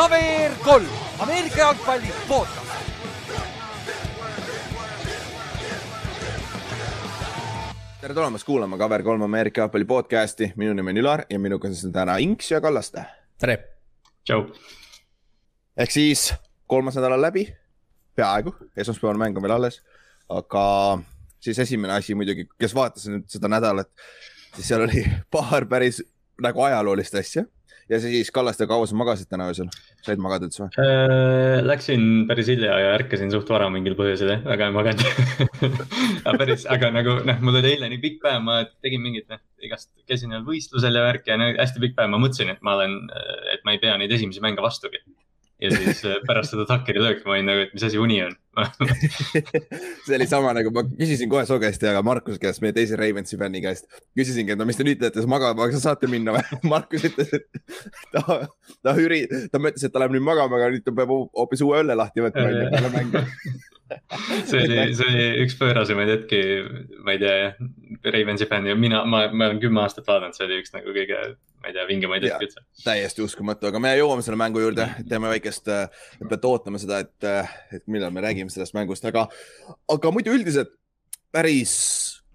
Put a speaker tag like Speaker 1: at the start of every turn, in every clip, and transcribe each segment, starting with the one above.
Speaker 1: KVR kolm, Ameerika jalgpalli podcast.
Speaker 2: tere tulemast kuulama KVR3 Ameerika jalgpalli podcasti, minu nimi on Ülar ja minuga on siin täna Inks ja Kallaste.
Speaker 3: tere.
Speaker 4: tšau.
Speaker 2: ehk siis kolmas nädal on läbi, peaaegu, esmaspäevane mäng on veel alles, aga siis esimene asi muidugi, kes vaatas nüüd seda nädalat, siis seal oli paar päris nagu ajaloolist asja ja siis Kallaste, kaua sa magasid täna öösel, said magada üldse või?
Speaker 4: Äh, läksin päris hilja ja ärkasin suht vara mingil põhjusel, väga ei maganud. Aga päris, aga nagu noh, mul oli eile nii pikk päev, ma tegin mingit noh, igast käisin veel võistlusel ja värki ja no, hästi pikk päev, ma mõtlesin, et ma olen, et ma ei pea neid esimesi mänge vastugi. Ja siis äh, pärast seda takkeri lööki ma olin nagu, et mis asi uni on
Speaker 2: see oli sama nagu ma küsisin kohe su käest ja Markus käest, meie teise Ravensi fänni käest. küsisingi, et no mis te nüüd teete, magama, kas saate minna või? Markus ütles, et ta, ta üri-, ta mõtles, et ta läheb nüüd magama, aga nüüd ta peab hoopis uue õlle lahti võtma enne peale mängu
Speaker 4: see oli, see oli üks pöörasemaid hetki, ma ei tea jah, Ravensi fänn ja mina, ma, ma olen kümme aastat vaadanud, see oli üks nagu kõige, ma ei tea, vingemaid hetki üldse.
Speaker 2: täiesti uskumatu, aga me jõuame selle mängu juurde, teeme väikest, peate ootama seda, et, et millal me räägime sellest mängust, aga, aga muidu üldiselt päris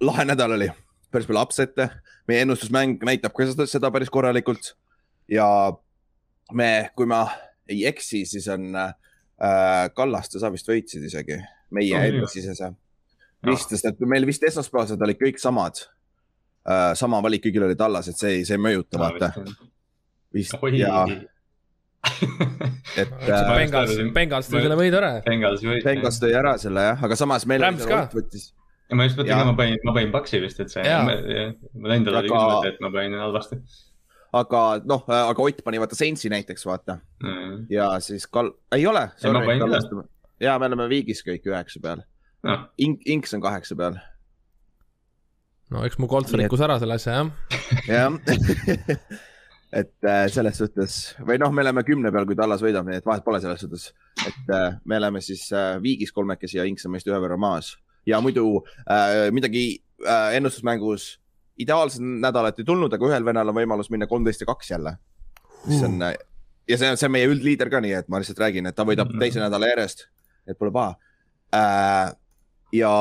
Speaker 2: lahe nädal oli, päris palju upset'e, meie ennustusmäng näitab ka seda, seda päris korralikult. Ja me, kui ma ei eksi, siis on äh, Kallaste, sa vist võitsid isegi. Meie oh, enda sisese. Vist, sest et meil vist esmaspäevased olid kõik samad. Uh,. sama valik kõigil oli tallas, et see ei, see ei mõjuta, vaata. vist ja
Speaker 3: et äh,. Bengals, Bengals tõi selle võidu ära.
Speaker 2: Bengals tõi ära selle jah, aga samas meil.
Speaker 3: Rams ka. võttis
Speaker 4: ja ma just mõtlen ka, ma panin, ma panin Paksi vist, et see, mul endal oli küll mõte, et ma panin halvasti.
Speaker 2: aga noh, aga Ott pani vaata Saintsi näiteks vaata mm. ja siis Kal-, ei ole. ja me oleme viigis kõik üheksa peal no.. Ink, Inks on kaheksa peal.
Speaker 3: no eks mu Colts rikkus ära selle asja
Speaker 2: jah. jah et äh, selles suhtes või noh, me oleme kümne peal, kui Tallas võidab, nii et vahet pole selles suhtes, et äh, me oleme siis äh, viigis kolmekesi ja Inks on meist ühe võrra maas ja muidu äh, midagi äh, ennustusmängus ideaalset nädalat ei tulnud, aga ühel vennal on võimalus minna kolmteist ja kaks jälle. mis on uh. ja see on, see on meie üldliider ka, nii et ma lihtsalt räägin, et ta võidab mm -hmm. teise nädala järjest, et pole paha äh,. ja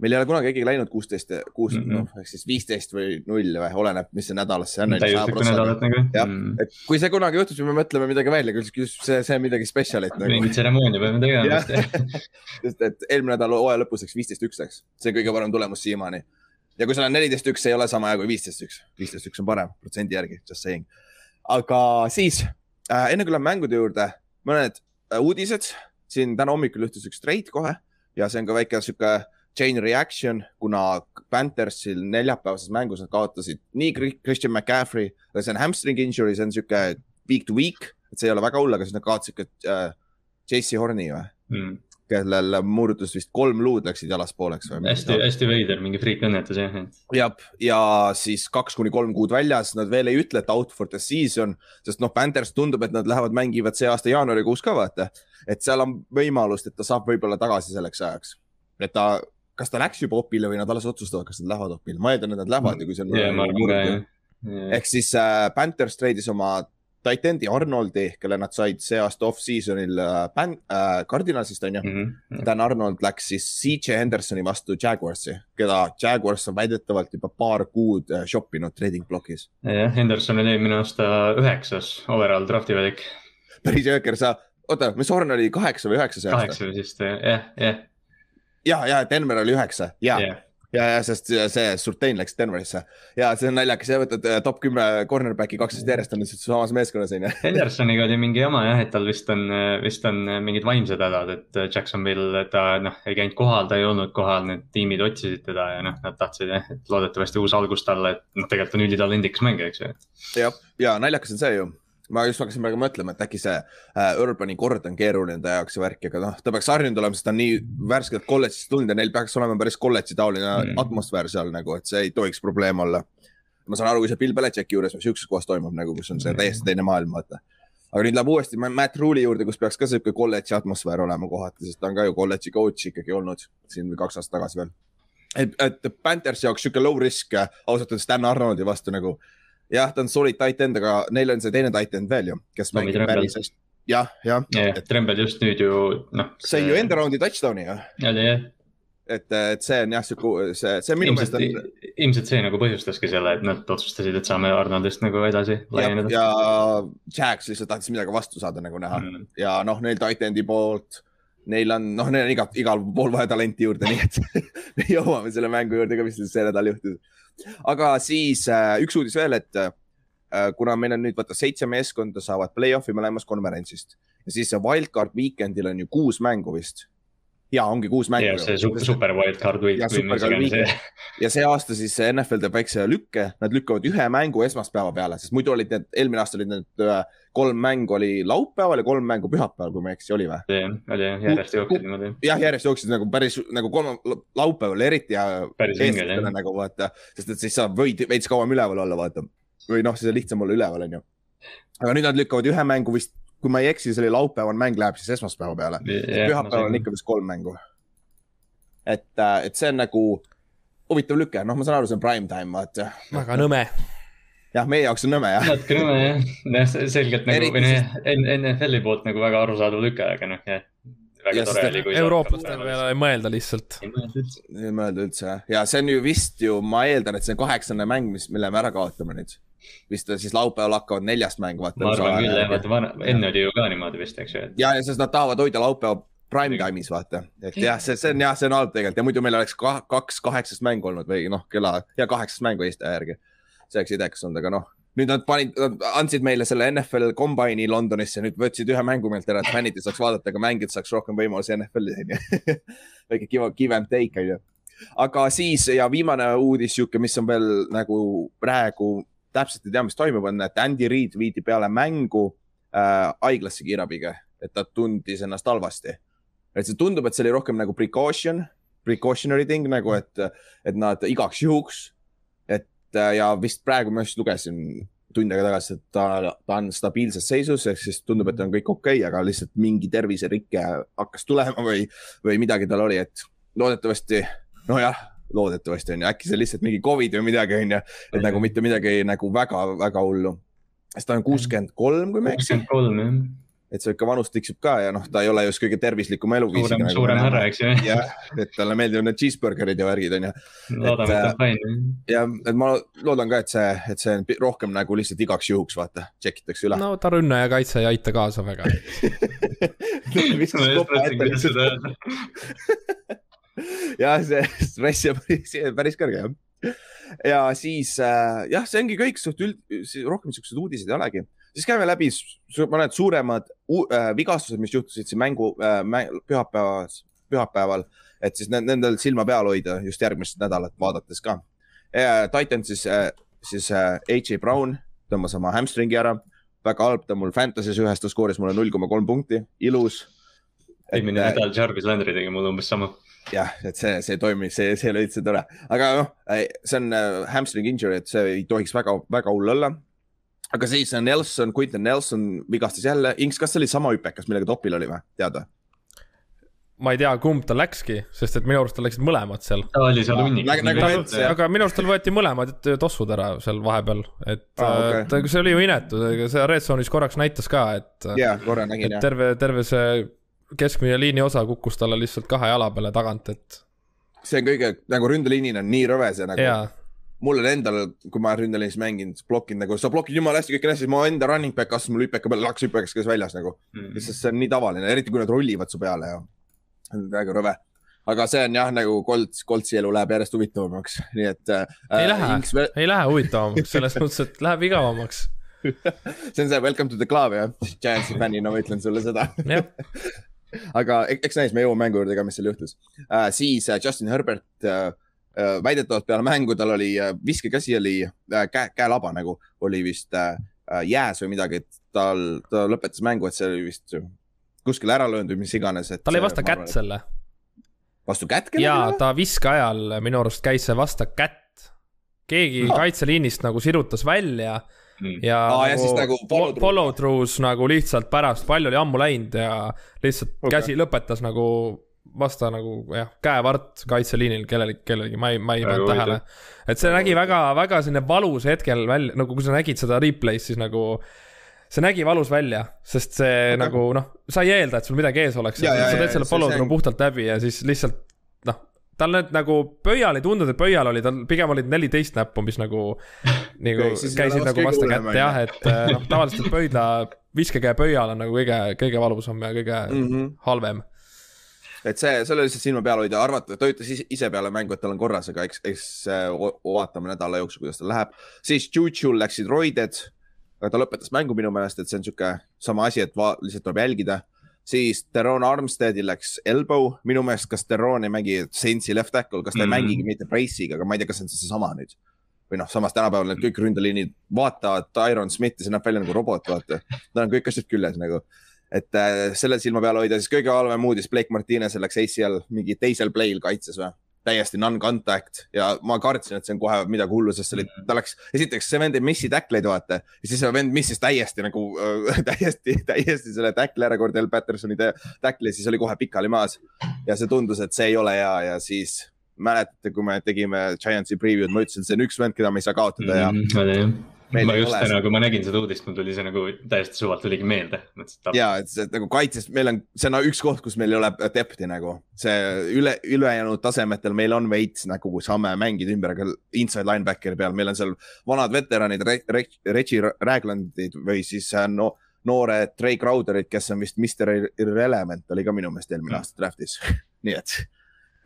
Speaker 2: meil ei ole kunagi keegi läinud kuusteist, kuus noh, ehk siis viisteist või null või oleneb, mis see nädalas see on.
Speaker 4: Nagu.
Speaker 2: jah mm., et kui see kunagi juhtub, siis me mõtleme midagi välja, see, see on midagi spetsialit
Speaker 4: nagu.. mingi tseremoonia peame tegema
Speaker 2: sest et eelmine nädal hooaja lõpus läks viisteist üks läks, see kõige parem tulemus siiamaani. ja kui sul on neliteist üks, ei ole sama hea kui viisteist üks, viisteist üks on parem protsendi järgi, just saying. aga siis äh, enne kui läheme mängude juurde, mõned äh, uudised, siin täna hommikul juhtus üks trade kohe ja see on ka väike sihuke chain reaction, kuna Panthersil neljapäevases mängus nad kaotasid nii Christian McCaffrey, see on hamstring injury, see on sihuke week to week, et see ei ole väga hull, aga siis nad kaotasid ka äh, JC Horni või mm.? kellel murdutas vist kolm luud läksid jalast pooleks või?
Speaker 4: hästi, hästi veider, mingi friikõnnetus jah.
Speaker 2: jah, ja siis kaks kuni kolm kuud väljas, nad veel ei ütle, et out for the season, sest noh, Panthers tundub, et nad lähevad, mängivad see aasta jaanuarikuus ka vaata. et seal on võimalust, et ta saab võib-olla tagasi selleks ajaks. et ta kas ta läks juba opile või nad alles otsustavad, kas nad lähevad opile, ma eeldan, et nad lähevad ja kui on
Speaker 4: yeah,.
Speaker 2: Yeah. ehk siis äh, Panthers treidis oma Titendi Arnoldi, kelle nad said see aasta off-season'il äh, äh, Cardinalsist on ju mm. -hmm. Dan Arnold läks siis CJ Hendersoni vastu Jaguarsi, keda Jaguars on väidetavalt juba paar kuud äh, shop inud trading blokis.
Speaker 4: jah, Henderson oli eelmine aasta üheksas overall drafti valik.
Speaker 2: päris jõhker, sa, oota, mis Horn oli kaheksa või üheksa see
Speaker 4: aasta? kaheksa vist jah, jah
Speaker 2: ja, ja Denver oli üheksa ja yeah., ja, ja sest see Surtain läks Denverisse ja see on naljakas, sa võtad äh, top kümme cornerback'i kaksteist järjest on lihtsalt samas meeskonnas on ju.
Speaker 4: Hendersoniga oli mingi jama jah, et tal vist on, vist on mingid vaimsed hädad, et Jacksonville, ta noh, ei käinud kohal, ta ei olnud kohal, need tiimid otsisid teda ja noh, nad tahtsid jah, et loodetavasti uus algus talle, et noh, tegelikult on ülitalendikas mängija, eks ju.
Speaker 2: jah, ja naljakas on see ju ma just hakkasin praegu mõtlema, et äkki see äh, Urbani kord on keeruline ta jaoks ja värk, aga noh, ta peaks harjunud olema, sest ta on nii värskelt kolledžist tulnud ja neil peaks olema päris kolledži taoline mm. atmosfäär seal nagu, et see ei tohiks probleem olla. ma saan aru, kui see Bill Belichicki juures või sihukeses kohas toimub nagu, kus on see täiesti teine maailm, vaata. aga nüüd läheb uuesti Matt Rule'i juurde, kus peaks ka sihuke kolledži atmosfäär olema kohati, sest ta on ka ju kolledži coach ikkagi olnud siin kaks aastat tagasi veel. et, et Panthers jaoks sihuke low risk ausalt öeldes Dan Arnoldi vastu nagu jah, ta on solid tight end, aga neil on see teine tight end veel ju, kes
Speaker 4: Tommy
Speaker 2: mängib päris hästi. jah, jah,
Speaker 4: jah, Trembel just nüüd ju noh.
Speaker 2: sai ju enda raundi touchdown'i ju, et, et see on jah, sihuke, see, see minu meelest on,
Speaker 4: ilmselt see nagu põhjustaski selle, et nad otsustasid, et saame Arnoldist nagu edasi
Speaker 2: ja,
Speaker 4: laieneda.
Speaker 2: ja Jax lihtsalt tahtis midagi vastu saada nagu näha
Speaker 4: Mm.
Speaker 2: ja noh, neil tight end'i poolt, neil on, noh, neil on igat, igal pool vaja talenti juurde, nii et me jõuame selle mängu juurde ka, mis see nädal juhtus. Aga siis äh, üks uudis veel, et äh, kuna meil on nüüd vaata seitse meeskonda saavad play-off'i mõlemast konverentsist ja siis see wildcard weekend'il on ju kuus mängu vist. ja ongi kuus mängu
Speaker 4: ja see super, super wildcard week
Speaker 2: Ja ja see aasta siis NFL teeb väikse lükke, nad lükkavad ühe mängu esmaspäeva peale, sest muidu olid need, eelmine aasta olid need äh, kolm mängu oli laupäeval ja kolm mängu pühapäeval, kui ma ei eksi, oli või?
Speaker 4: oli jah, järjest jooksid niimoodi.
Speaker 2: jah, järjest jooksid nagu päris nagu kolm laupäeval eriti ja
Speaker 4: päris vinge oli
Speaker 2: nagu vaata, sest et siis saab võid veits kauem üleval olla, vaata. või noh, siis on lihtsam olla üleval, onju. aga nüüd nad lükkavad ühe mängu vist, kui ma ei eksi, see oli laupäevane mäng läheb siis esmaspäeva peale. pühapäeval on ikka vist kolm mängu. et, et see on nagu huvitav lüke, noh, ma saan aru, see on prime time, vaata.
Speaker 3: väga nõme.
Speaker 2: jah, meie jaoks on nõme jah.
Speaker 4: natuke nõme jah, jah, selgelt nagu
Speaker 2: Eriti
Speaker 4: või noh, NFL-i poolt nagu väga arusaadav lüke, aga noh, jah. väga
Speaker 2: Ja
Speaker 4: tore
Speaker 2: sest
Speaker 4: oli, kui.
Speaker 3: eurooplaste peale ei mõelda lihtsalt.
Speaker 4: ei mõelda üldse.
Speaker 2: ei mõelda üldse jah, ja see on ju vist ju, ma eeldan, et see on kaheksane mäng, mis, mille me ära kaotame nüüd. vist siis laupäeval hakkavad neljast mängu vaata.
Speaker 4: ma arvan küll jah, vaata vana, enne oli ju ka niimoodi vist, eks ju,
Speaker 2: ja, ja sest nad tahavad hoida laupäeva prime time'is vaata, et jah, see, see on jah, see on halb tegelikult ja muidu meil oleks ka, kaks kaheksast mängu olnud või noh, kella ja kaheksast mängu Eesti aja järgi. See oleks idekas olnud, aga noh, nüüd nad panid, andsid meile selle NFL Combine'i Londonisse, nüüd võtsid ühe mängu meilt ära, et fännid ei saaks vaadata, aga mängijad saaks rohkem võimalusi NFL-is onju. väike give, give and take onju. aga siis ja viimane uudis sihuke, mis on veel nagu praegu täpselt ei tea, mis toimub, on, et Andy Reid viidi peale mängu äh, haiglasse kiirabiga, et ta tundis ennast halvasti et see tundub, et see oli rohkem nagu precaution, precautionary thing nagu, et, et nad igaks juhuks. Et äh, ja vist praegu ma just lugesin tund aega tagasi, et ta, ta on stabiilses seisus, ehk siis tundub, et on kõik okei okay,, aga lihtsalt mingi terviserike hakkas tulema või, või midagi tal oli, et loodetavasti, nojah, loodetavasti on ju, äkki see lihtsalt mingi Covid või midagi on ju, et nagu mitte midagi nagu väga-väga hullu. sest ta on kuuskümmend kolm, kui ma ei eksi,
Speaker 4: kakskümmend kolm jah.
Speaker 2: Et see ikka vanus tiksub ka ja noh, ta ei ole just kõige tervislikuma eluviisiga.
Speaker 4: suurem, suurem härra, eks ju.
Speaker 2: jah, et talle meeldivad need cheeseburgerid ja värgid onju
Speaker 4: loodame, et
Speaker 2: äh,
Speaker 4: on fine.
Speaker 2: ja et ma loodan ka, et see, et see on rohkem nagu lihtsalt igaks juhuks vaata, check itakse üle no..
Speaker 3: ta rünne ja kaitse ei aita kaasa väga.
Speaker 2: jah, see stress on päris, päris kõrge jah. ja siis äh, jah, see ongi kõik suht üld, rohkem siukseid uudiseid ei olegi. Siis käime läbi mõned suuremad äh, vigastused, mis juhtusid siin mängu äh, mäng, pühapäeval, pühapäeval, et siis ne- nendel silma peal hoida just järgmist nädalat vaadates ka. Titan siis äh,, siis äh, AJ Brown tõmbas oma hamstringi ära, väga halb, ta mul Fantasy's ühes, ta skooris mulle null koma kolm punkti, ilus.
Speaker 4: eelmine nädal Jarvis Landry tegi mulle umbes sama.
Speaker 2: jah, et see, see ei toimi, see, see ole üldse tore, aga noh, see on äh, hamstring injury, et see ei tohiks väga, väga hull olla. Aga siis on Nelson, Quinton Nelson vigastas jälle, Inks, kas see oli sama hüpekas, millega topil oli või, tead või?
Speaker 3: ma ei tea, kumb tal läkski, sest et minu arust tal läksid mõlemad seal.
Speaker 4: ta oli seal hunnikus
Speaker 2: Nagu-
Speaker 3: aga minu arust tal võeti mõlemad tossud ära seal vahepeal, et
Speaker 2: Aa, okei.
Speaker 3: okay. see oli ju inetu, see Red Zone'is korraks näitas ka, et,
Speaker 2: jaa, korra nägin jah.
Speaker 3: terve, terve see keskmine liini osa kukkus talle lihtsalt kahe jala peale tagant, et
Speaker 2: see on kõige nagu ründeliinil on nii rõve see nagu
Speaker 3: jaa,
Speaker 2: mul on endal, kui ma ründeliinis mängin, blokkin nagu, sa blokid jumala hästi kõike hästi, siis mu enda running back astus mul hüpeka peale, laks hüpekas käis väljas nagu.
Speaker 4: Mm.
Speaker 2: lihtsalt see on nii tavaline, eriti kui nad rullivad su peale ja väga rõve. aga see on jah, nagu Colts, Coltsi elu läheb järjest huvitavamaks, nii et äh,.
Speaker 3: Ei lähe. ei lähe huvitavamaks, selles mõttes, et läheb igavamaks.
Speaker 2: see on see welcome to the club jah, Giantsi fännina ma ütlen sulle seda. aga ek- eks näis, me jõuame mängu juurde ka, mis seal juhtus uh,. siis uh, Justin Herbert uh, väidetavalt peale mängu tal oli uh, viskekäsi oli uh, käe, käelaba nagu oli vist jääs või midagi, et tal, ta lõpetas mängu, et see oli vist kuskil ära löönud või mis iganes, et.
Speaker 3: tal ei vasta kätt. selle.
Speaker 2: vastu kätt
Speaker 3: jaa,
Speaker 2: kellelegi?
Speaker 3: ta viske ajal minu arust käis see vasta kätt. keegi
Speaker 2: Ah.
Speaker 3: kaitseliinist nagu sirutas välja
Speaker 4: Mm.
Speaker 3: ja
Speaker 2: Aa, ja siis nagu follow through.
Speaker 3: follow through's nagu lihtsalt pärast, pall oli ammu läinud ja lihtsalt okay. käsi lõpetas nagu vasta nagu jah, käevart kaitseliinil kellelegi, kellelegi, ma ei, ma ei pannud tähele et see nägi väga, väga selline valus hetkel välja, nagu kui sa nägid seda replay'st, siis nagu see nägi valus välja, sest see
Speaker 2: Aga-
Speaker 3: nagu noh, sa ei eelda, et sul midagi ees oleks, sa teed selle follow
Speaker 2: see on-
Speaker 3: puhtalt läbi ja siis lihtsalt noh, tal need nagu pöial ei tundunud, et pöial oli, tal pigem olid neliteist näppu, mis nagu, nagu käisid nagu vastu kätte jah, et äh, noh, tavaliselt pöidla viskekäe pöial on nagu kõige, kõige valusam ja kõige mm. -hmm. halvem.
Speaker 2: Et see, see oli lihtsalt silma peal hoida, arvata, ta ütles ise- peale mängu, et tal on korras, aga eks, eks äh, vaatame nädala jooksul, kuidas tal läheb. siis Juju läksid roided, aga ta lõpetas mängu minu meelest, et see on sihuke sama asi, et va- lihtsalt tuleb jälgida. siis Teron Armsteadil läks elbow, minu meelest, kas Teron ei mängi Saintsi left tackle, kas ta mm
Speaker 4: Mhm.
Speaker 2: -hmm. ei mängigi mitte Brace'iga, aga ma ei tea, kas see on seesama nüüd. või noh, samas tänapäeval need kõik ründeliinid vaatavad Tyron Smithi, see näeb välja nagu robot, vaata. tal on kõik asjad küljes nagu et äh, selle silma peal hoida, siis kõige halvem uudis, Blake Martinez'il läks ACL mingi teisel play'l kaitses või? täiesti non-contact ja ma kartsin, et see on kohe midagi hullu, sest see oli, ta läks, esiteks see vend ei missi tackleid, vaata. ja siis see vend missis täiesti nagu äh, täiesti, täiesti selle tackle ära, Cordell Pattersoni tä- tackle'i, siis oli kohe pikali maas. ja see tundus, et see ei ole hea ja siis mäletate, kui me tegime Giantsi preview'd, ma ütlesin, see on üks vend, keda me ei saa kaotada ja
Speaker 4: jah.
Speaker 2: Meil
Speaker 4: ma just täna,
Speaker 2: seda.
Speaker 4: kui ma nägin seda uudist, mul tuli see nagu täiesti suvalt tuligi meelde.
Speaker 2: ja et see nagu kaitses, meil on, see on üks koht, kus meil ei ole depth'i nagu see üle, ülejäänud tasemetel meil on veits nagu saame mängida ümber, aga inside linebackeri peal meil on seal vanad veteranid Re,, Re, Reggie Raglandid või siis äh, no, noored Trey Crowderid, kes on vist Mr Irrelevant oli ka minu meelest eelmine aasta draft'is nii et,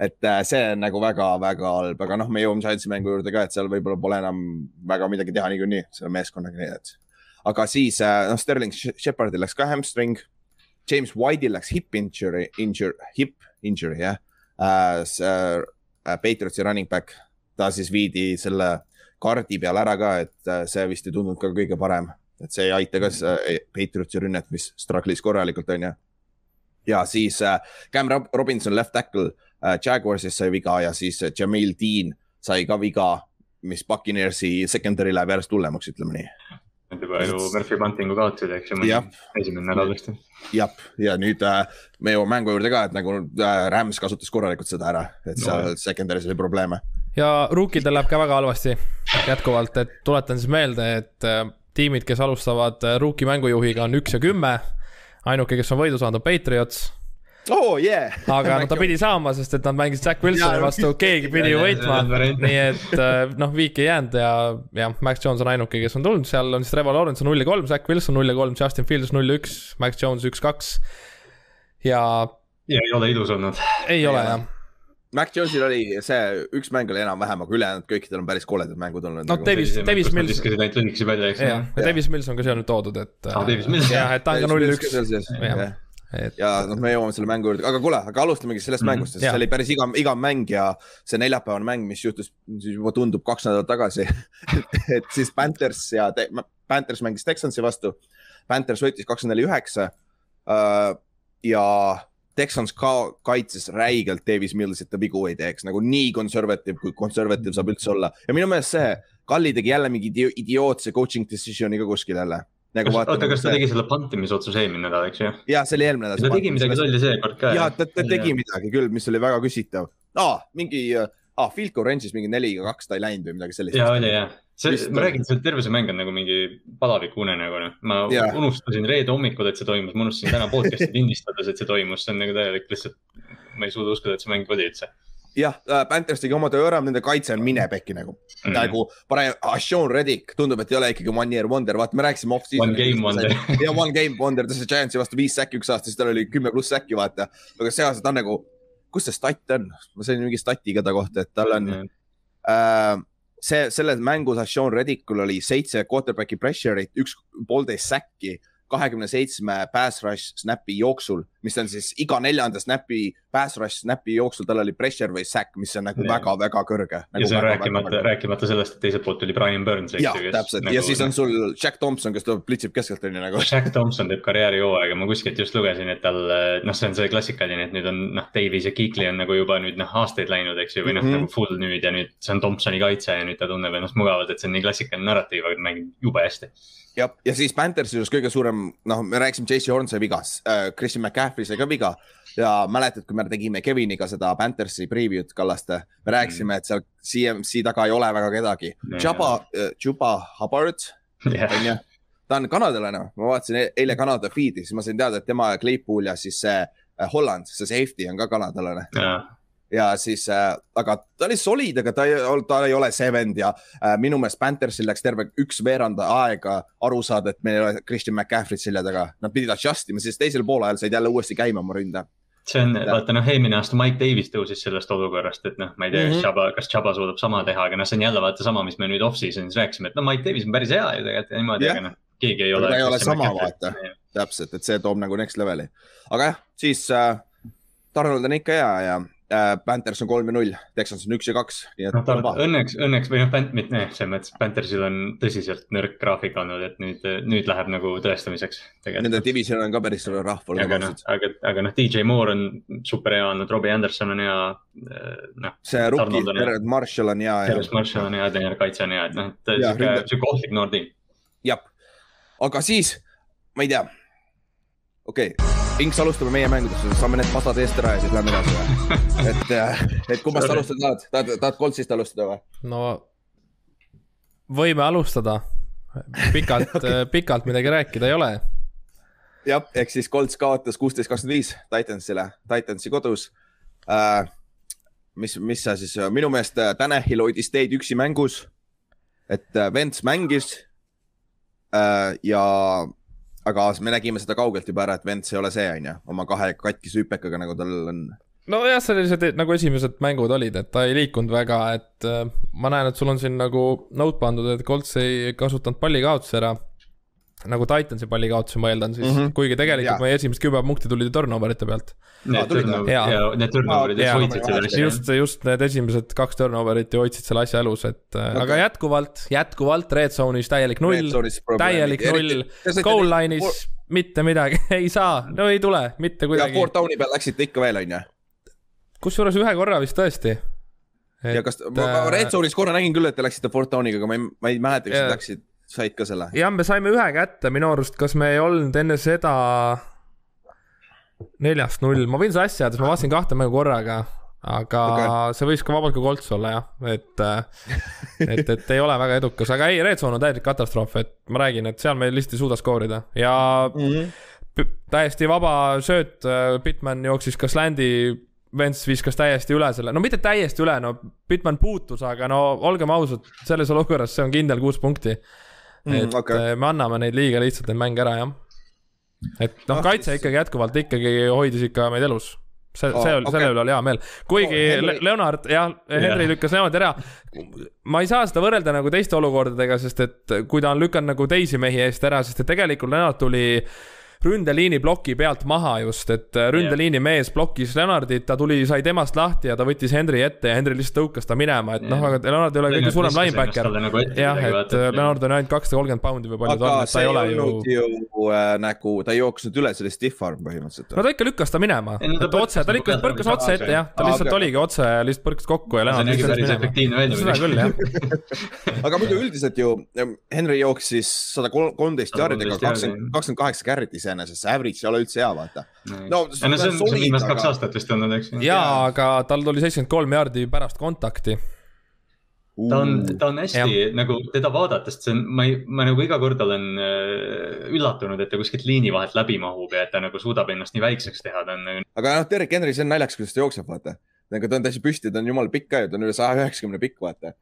Speaker 2: et äh, see on nagu väga-väga halb, aga noh, me jõuame Giantsi mängu juurde ka, et seal võib-olla pole enam väga midagi teha niikuinii selle meeskonnaga, nii et aga siis äh, noh, Sterling Sh- Shepardil läks ka hamstring. James White'il läks hip injury, injury, hip injury jah äh,. Äh, Patriotsi running back, ta siis viidi selle kaardi peal ära ka, et see vist ei tundunud ka kõige parem. et see ei aita ka Patriotsi rünnet, mis struggle'is korralikult on ju. ja siis äh, Cam Rob- Robinson left tackle Jaguarsis sai viga ja siis äh, Jamil Dean sai ka viga, mis Buccaneersi secondary läheb järjest hullemaks, ütleme nii
Speaker 4: Nad juba ju Murphy Buntingu kaotasid, eks ju
Speaker 2: Jah.,
Speaker 4: esimene nädal vist.
Speaker 2: jah, ja nüüd äh, me jõuame mängu juurde ka, et nagu äh, Rams kasutas korralikult seda ära, et seal
Speaker 4: No.
Speaker 2: secondary's oli probleeme.
Speaker 3: ja ruukidel läheb ka väga halvasti jätkuvalt, et tuletan siis meelde, et äh, tiimid, kes alustavad äh, ruuki mängujuhiga on üks ja kümme. ainuke, kes on võidu saanud, on Patriots,
Speaker 2: oh yeah.
Speaker 3: aga no ta pidi saama, sest et nad mängisid Zack Wilsoni vastu, keegi pidi ju võitma nii et äh, noh, viik ei jäänud ja, jah, Max Jones on ainuke, kes on tulnud, seal on siis Trevor Lawrence on null ja kolm, Zack Wilson null ja kolm, Justin Fields null ja üks, Max Jones üks, kaks. ja
Speaker 4: ja ei ole ilus olnud.
Speaker 3: ei ole jah,
Speaker 2: Mac Jonesil oli see üks mäng oli enam-vähem, aga ülejäänud kõikidel on päris koledad mängud olnud
Speaker 3: No
Speaker 2: nagu.
Speaker 3: Davis- Davis Mills-
Speaker 4: viskasid ainult lühikesi välja, eks
Speaker 3: jah, ja Davis Mills on ka siia nüüd toodud, et
Speaker 4: Ah, Davis Mills.
Speaker 3: jah, et ta on ka null üks, Jah.
Speaker 2: ja,
Speaker 3: et
Speaker 2: ja noh, me jõuame selle mängu juurde, aga kuule, aga alustamegi sellest mm. -hmm. mängust, sest see oli päris igav, igav mäng ja see neljapäevane mäng, mis juhtus siis juba tundub kaks nädalat tagasi et siis Panthers ja te, Panthers mängis Texansi vastu. Panthers võitis kakskümmend neli üheksa äh, ja Texans ka kaitses räigelt Davis Mills, et ta vigu ei teeks nagu nii konservatiiv, kui konservatiiv saab üldse olla ja minu meelest see, Kalli tegi jälle mingi idio- idiootse coaching decision'i ka kuskil jälle. Nagu
Speaker 4: oota, kas ta tegi selle pantimisotsuse eelmine nädal, eks ju?
Speaker 2: ja see oli eelmine nädal.
Speaker 4: ta tegi midagi lolli seekord ka.
Speaker 2: ja ta, ta tegi midagi küll, mis oli väga küsitav ah,. mingi ah,, field goal range'is mingi neli ja kaks ta ei läinud või midagi sellist.
Speaker 4: ja oli jah, see ma räägin, see terve see mäng on nagu mingi palaviku unenägu, noh. ma yeah. unustasin reede hommikul, et see toimus, ma unustasin täna podcast'i lindistades, et see toimus, see on nagu täielik lihtsalt, ma ei suuda uskuda, et see mäng oli üldse
Speaker 2: jah, Panthers tegi oma töö ära, nende kaitse on minepekki nagu mm.,
Speaker 4: mm..
Speaker 2: nagu parem, Sean Reddick tundub, et ei ole ikkagi one year wonder, vaata, me rääkisime off-season.
Speaker 4: One game wonder.
Speaker 2: ja one game wonder, ta sai Giantsi vastu viis säkki üks aasta, siis tal oli kümme pluss säkki, vaata. aga see aasta ta on nagu, kus see stat on, ma sain mingi stati ka ta kohta, et tal on äh, see, selles mängus Sean Reddickul oli seitse quarterback'i pressure'it, üks poolteist säkki, kahekümne seitsme pass rush snap'i jooksul, mis on siis iga neljanda snap'i, pass rush snap'i jooksul, tal oli pressure või sack, mis on nagu väga-väga kõrge
Speaker 4: ja
Speaker 2: nagu.
Speaker 4: see on rääkimata, rääkimata sellest, et teiselt poolt tuli Brian Burns.
Speaker 2: jah, täpselt ja siis on sul Jack Thompson, kes tuleb, plitsib keskelt onju nagu.
Speaker 4: Jack Thompson teeb karjäärihooaega, ma kuskilt just lugesin, et tal, noh, see on see klassikaline, et nüüd on noh, Davis ja Kiikli on nagu juba nüüd noh, aastaid läinud, eks ju, või noh mm -hmm. nagu full nüüd ja nüüd see on Thompsoni kaitse ja nüüd ta tunneb ennast mugavalt, et see on nii klassikaline narratiiv, aga mängib jube hästi.
Speaker 2: jah, ja siis Panthersi juures kõige suurem, noh, me rääkisime, J.C. Horn sai viga äh,, Christian McCaffrey sai ka viga. Ja mäletad, kui me me tegime Keviniga seda Panthersi preview'd Kallaste. me rääkisime, et seal CMC taga ei ole väga kedagi. Juba, Juba Hubbard
Speaker 4: jah,
Speaker 2: onju, ta on kanadalane, ma vaatasin e- eile Kanada feed'i, siis ma sain teada, et tema ja Claypool ja siis see äh, Holland, see safety on ka kanadalane ja siis äh,, aga ta oli solid, aga ta ei, ta ei ole seven ja äh, minu meelest Panthersil läks terve üks veerand aega aru saada, et meil ei ole Christian McCaffrey't selja taga. Nad pidid adjust ima, siis teisel poolajal said jälle uuesti käima oma ründe.
Speaker 4: see on, vaata noh, eelmine aasta Mike Davis tõusis sellest olukorrast, et noh, ma ei tea, kas
Speaker 2: Mhm.
Speaker 4: Chaba, kas Chaba suudab sama teha, aga noh, see on jälle vaata sama, mis me nüüd off-season'is rääkisime, et no Mike Davis on päris hea ju tegelikult ja niimoodi,
Speaker 2: Jah.
Speaker 4: aga noh, keegi ei
Speaker 2: Aga
Speaker 4: ole.
Speaker 2: ta ei ole sama, vaata.. täpselt, et see toob nagu next level'i. aga jah, siis äh, Donald on ikka hea ja Panthers on kolm ja null, Texans on üks ja kaks, nii et paha.
Speaker 4: õnneks, õnneks või noh, mitte selles mõttes Panthersil on tõsiselt nõrk graafik olnud, et nüüd, nüüd läheb nagu tõestamiseks
Speaker 2: Nende division on ka päris rahval.
Speaker 4: aga noh, aga, aga noh, DJ Moore on super hea olnud, Robbie Anderson on hea, noh.
Speaker 2: see rookie Jared Marshall on hea ja
Speaker 4: Terence Marshall on hea, Daniel Kaitse on hea, et noh, et sihuke sihuke ohtlik noor tiim.
Speaker 2: jah, aga siis, ma ei tea. okei okay., Inks alustame meie mängudest, saame need pasad eest ära ja siis lähme edasi et, et kummast
Speaker 4: Sorry.
Speaker 2: alustada tahad, tahad, tahad Coltsist alustada või?
Speaker 3: no võime alustada. pikalt okay., pikalt midagi rääkida ei ole.
Speaker 2: jah, ehk siis Colts kaotas kuusteist, kakskümmend viis Titansile, Titansi kodus äh,. mis, mis see siis, minu meelest äh, Tanahil hoidis teid üksi mängus. et äh, Vents mängis äh, ja, aga me nägime seda kaugelt juba ära, et Vents ei ole see, on ju, oma kahe katkise hüpekaga, nagu tal on
Speaker 3: nojah, sellised nagu esimesed mängud olid, et ta ei liikunud väga, et äh, ma näen, et sul on siin nagu note pandud, et Colts ei kasutanud pallikaotusi ära. Nagu Titansi pallikaotusi ma eeldan siis mm. -hmm. kuigi tegelikult
Speaker 2: Jaa.
Speaker 3: meie esimesed kümme punkti tulid ju turnoverite pealt.
Speaker 4: Need ja turnover'id
Speaker 3: Jaa.
Speaker 4: hoidsid seda asja.
Speaker 3: just, just need esimesed kaks turnoverit ju hoidsid selle asja elus, et okay.
Speaker 2: Okei.
Speaker 3: aga jätkuvalt, jätkuvalt red zone'is täielik null, täielik null goal line'is mitte midagi ei saa, no ei tule mitte
Speaker 2: ja
Speaker 3: kuidagi.
Speaker 2: Fort Downi peal läksite ikka veel, on ju.
Speaker 3: kusjuures ühe korra vist tõesti.
Speaker 2: ja kas, ma ma Red Zone'is korra nägin küll, et te läksite Fort Downiga, aga ma ei, ma ei mäleta, kas te läksid, said ka selle.
Speaker 3: jah, me saime ühe kätte minu arust, kas me ei olnud enne seda neljast null, ma võin seda asja öelda, sest ma vaatasin kahte mängu korraga, aga okay. See võis ka vabalt ka kolts olla jah, et, et, et ei ole väga edukas, aga ei, Red Zone on täielik katastroof, et ma räägin, et seal me lihtsalt ei suuda skoorida. Ja p- täiesti vaba sööt, Bitman jooksis ka slandi, Vents viskas täiesti üle selle, no mitte täiesti üle, no Bitman puutus, aga no olgem ausad, selles olukorras see on kindel kuus punkti.
Speaker 2: Mm,
Speaker 3: et
Speaker 2: okei.
Speaker 3: okay. me anname neid liiga lihtsalt neid mänge ära, jah. et noh,
Speaker 2: Ah,
Speaker 3: kaitse ikkagi jätkuvalt ikkagi hoidis ikka meid elus. see,
Speaker 2: Aa,
Speaker 3: see oli,
Speaker 2: okei.
Speaker 3: selle üle oli hea meel. kuigi
Speaker 2: Oh, Henry-
Speaker 3: Le Leonard, jah, Henry
Speaker 4: Jah.
Speaker 3: lükkas Leonardi ära. ma ei saa seda võrrelda nagu teiste olukordadega, sest et kui ta on lükanud nagu teisi mehi eest ära, sest et tegelikult Leonard tuli ründeliini ploki pealt maha just, et ründeliini mees blokkis Leonardit, ta tuli, sai temast lahti ja ta võttis Henry ette ja Henry lihtsalt tõukas ta minema, et noh, aga Leonard ei ole kõige suurem linebacker.
Speaker 4: Nagu
Speaker 3: jah, et Leonard on ainult kakssada kolmkümmend poundi või palju ta on, et ta ei ole ju
Speaker 2: äh, nagu, ta ei jooksnud üle, see oli stiff arm põhimõtteliselt
Speaker 3: no. ta ikka lükkas ta minema, et otse, ta lükkas,
Speaker 4: nagu
Speaker 3: põrkas
Speaker 4: pealt
Speaker 3: otse
Speaker 4: nagu
Speaker 3: ette jah, ta lihtsalt oligi otse ja lihtsalt põrkas kokku ja viskas
Speaker 4: päris
Speaker 3: minema.
Speaker 4: efektiivne välja
Speaker 3: seda küll jah,
Speaker 2: aga muidu üldiselt ju Henry jooksis sada kolmteist jaardidega,
Speaker 4: 113
Speaker 2: kakskümmend, kakskümmend kaheksa carry't iseenesest, see average ei ole üldse hea, vaata.
Speaker 4: no
Speaker 2: No,
Speaker 4: see on, see on
Speaker 2: solid,
Speaker 4: viimased kaks aastat vist olnud, eks
Speaker 3: jaa, aga tal tuli seitsekümmend kolm jaardi pärast kontakti.
Speaker 4: ta on, ta on hästi nagu teda vaadates, see on, ma ei, ma nagu iga kord olen äh, üllatunud, et ta kuskilt liini vahelt läbi mahub ja et ta nagu suudab ennast nii väikseks teha, ta on nagu
Speaker 2: aga noh, Derek Henry, see on naljakas, kuidas ta jookseb, vaata. nagu ta on täitsa püsti, ta on jumala pikk ka ju, ta on üle saja üheksakümne pikk, vaata.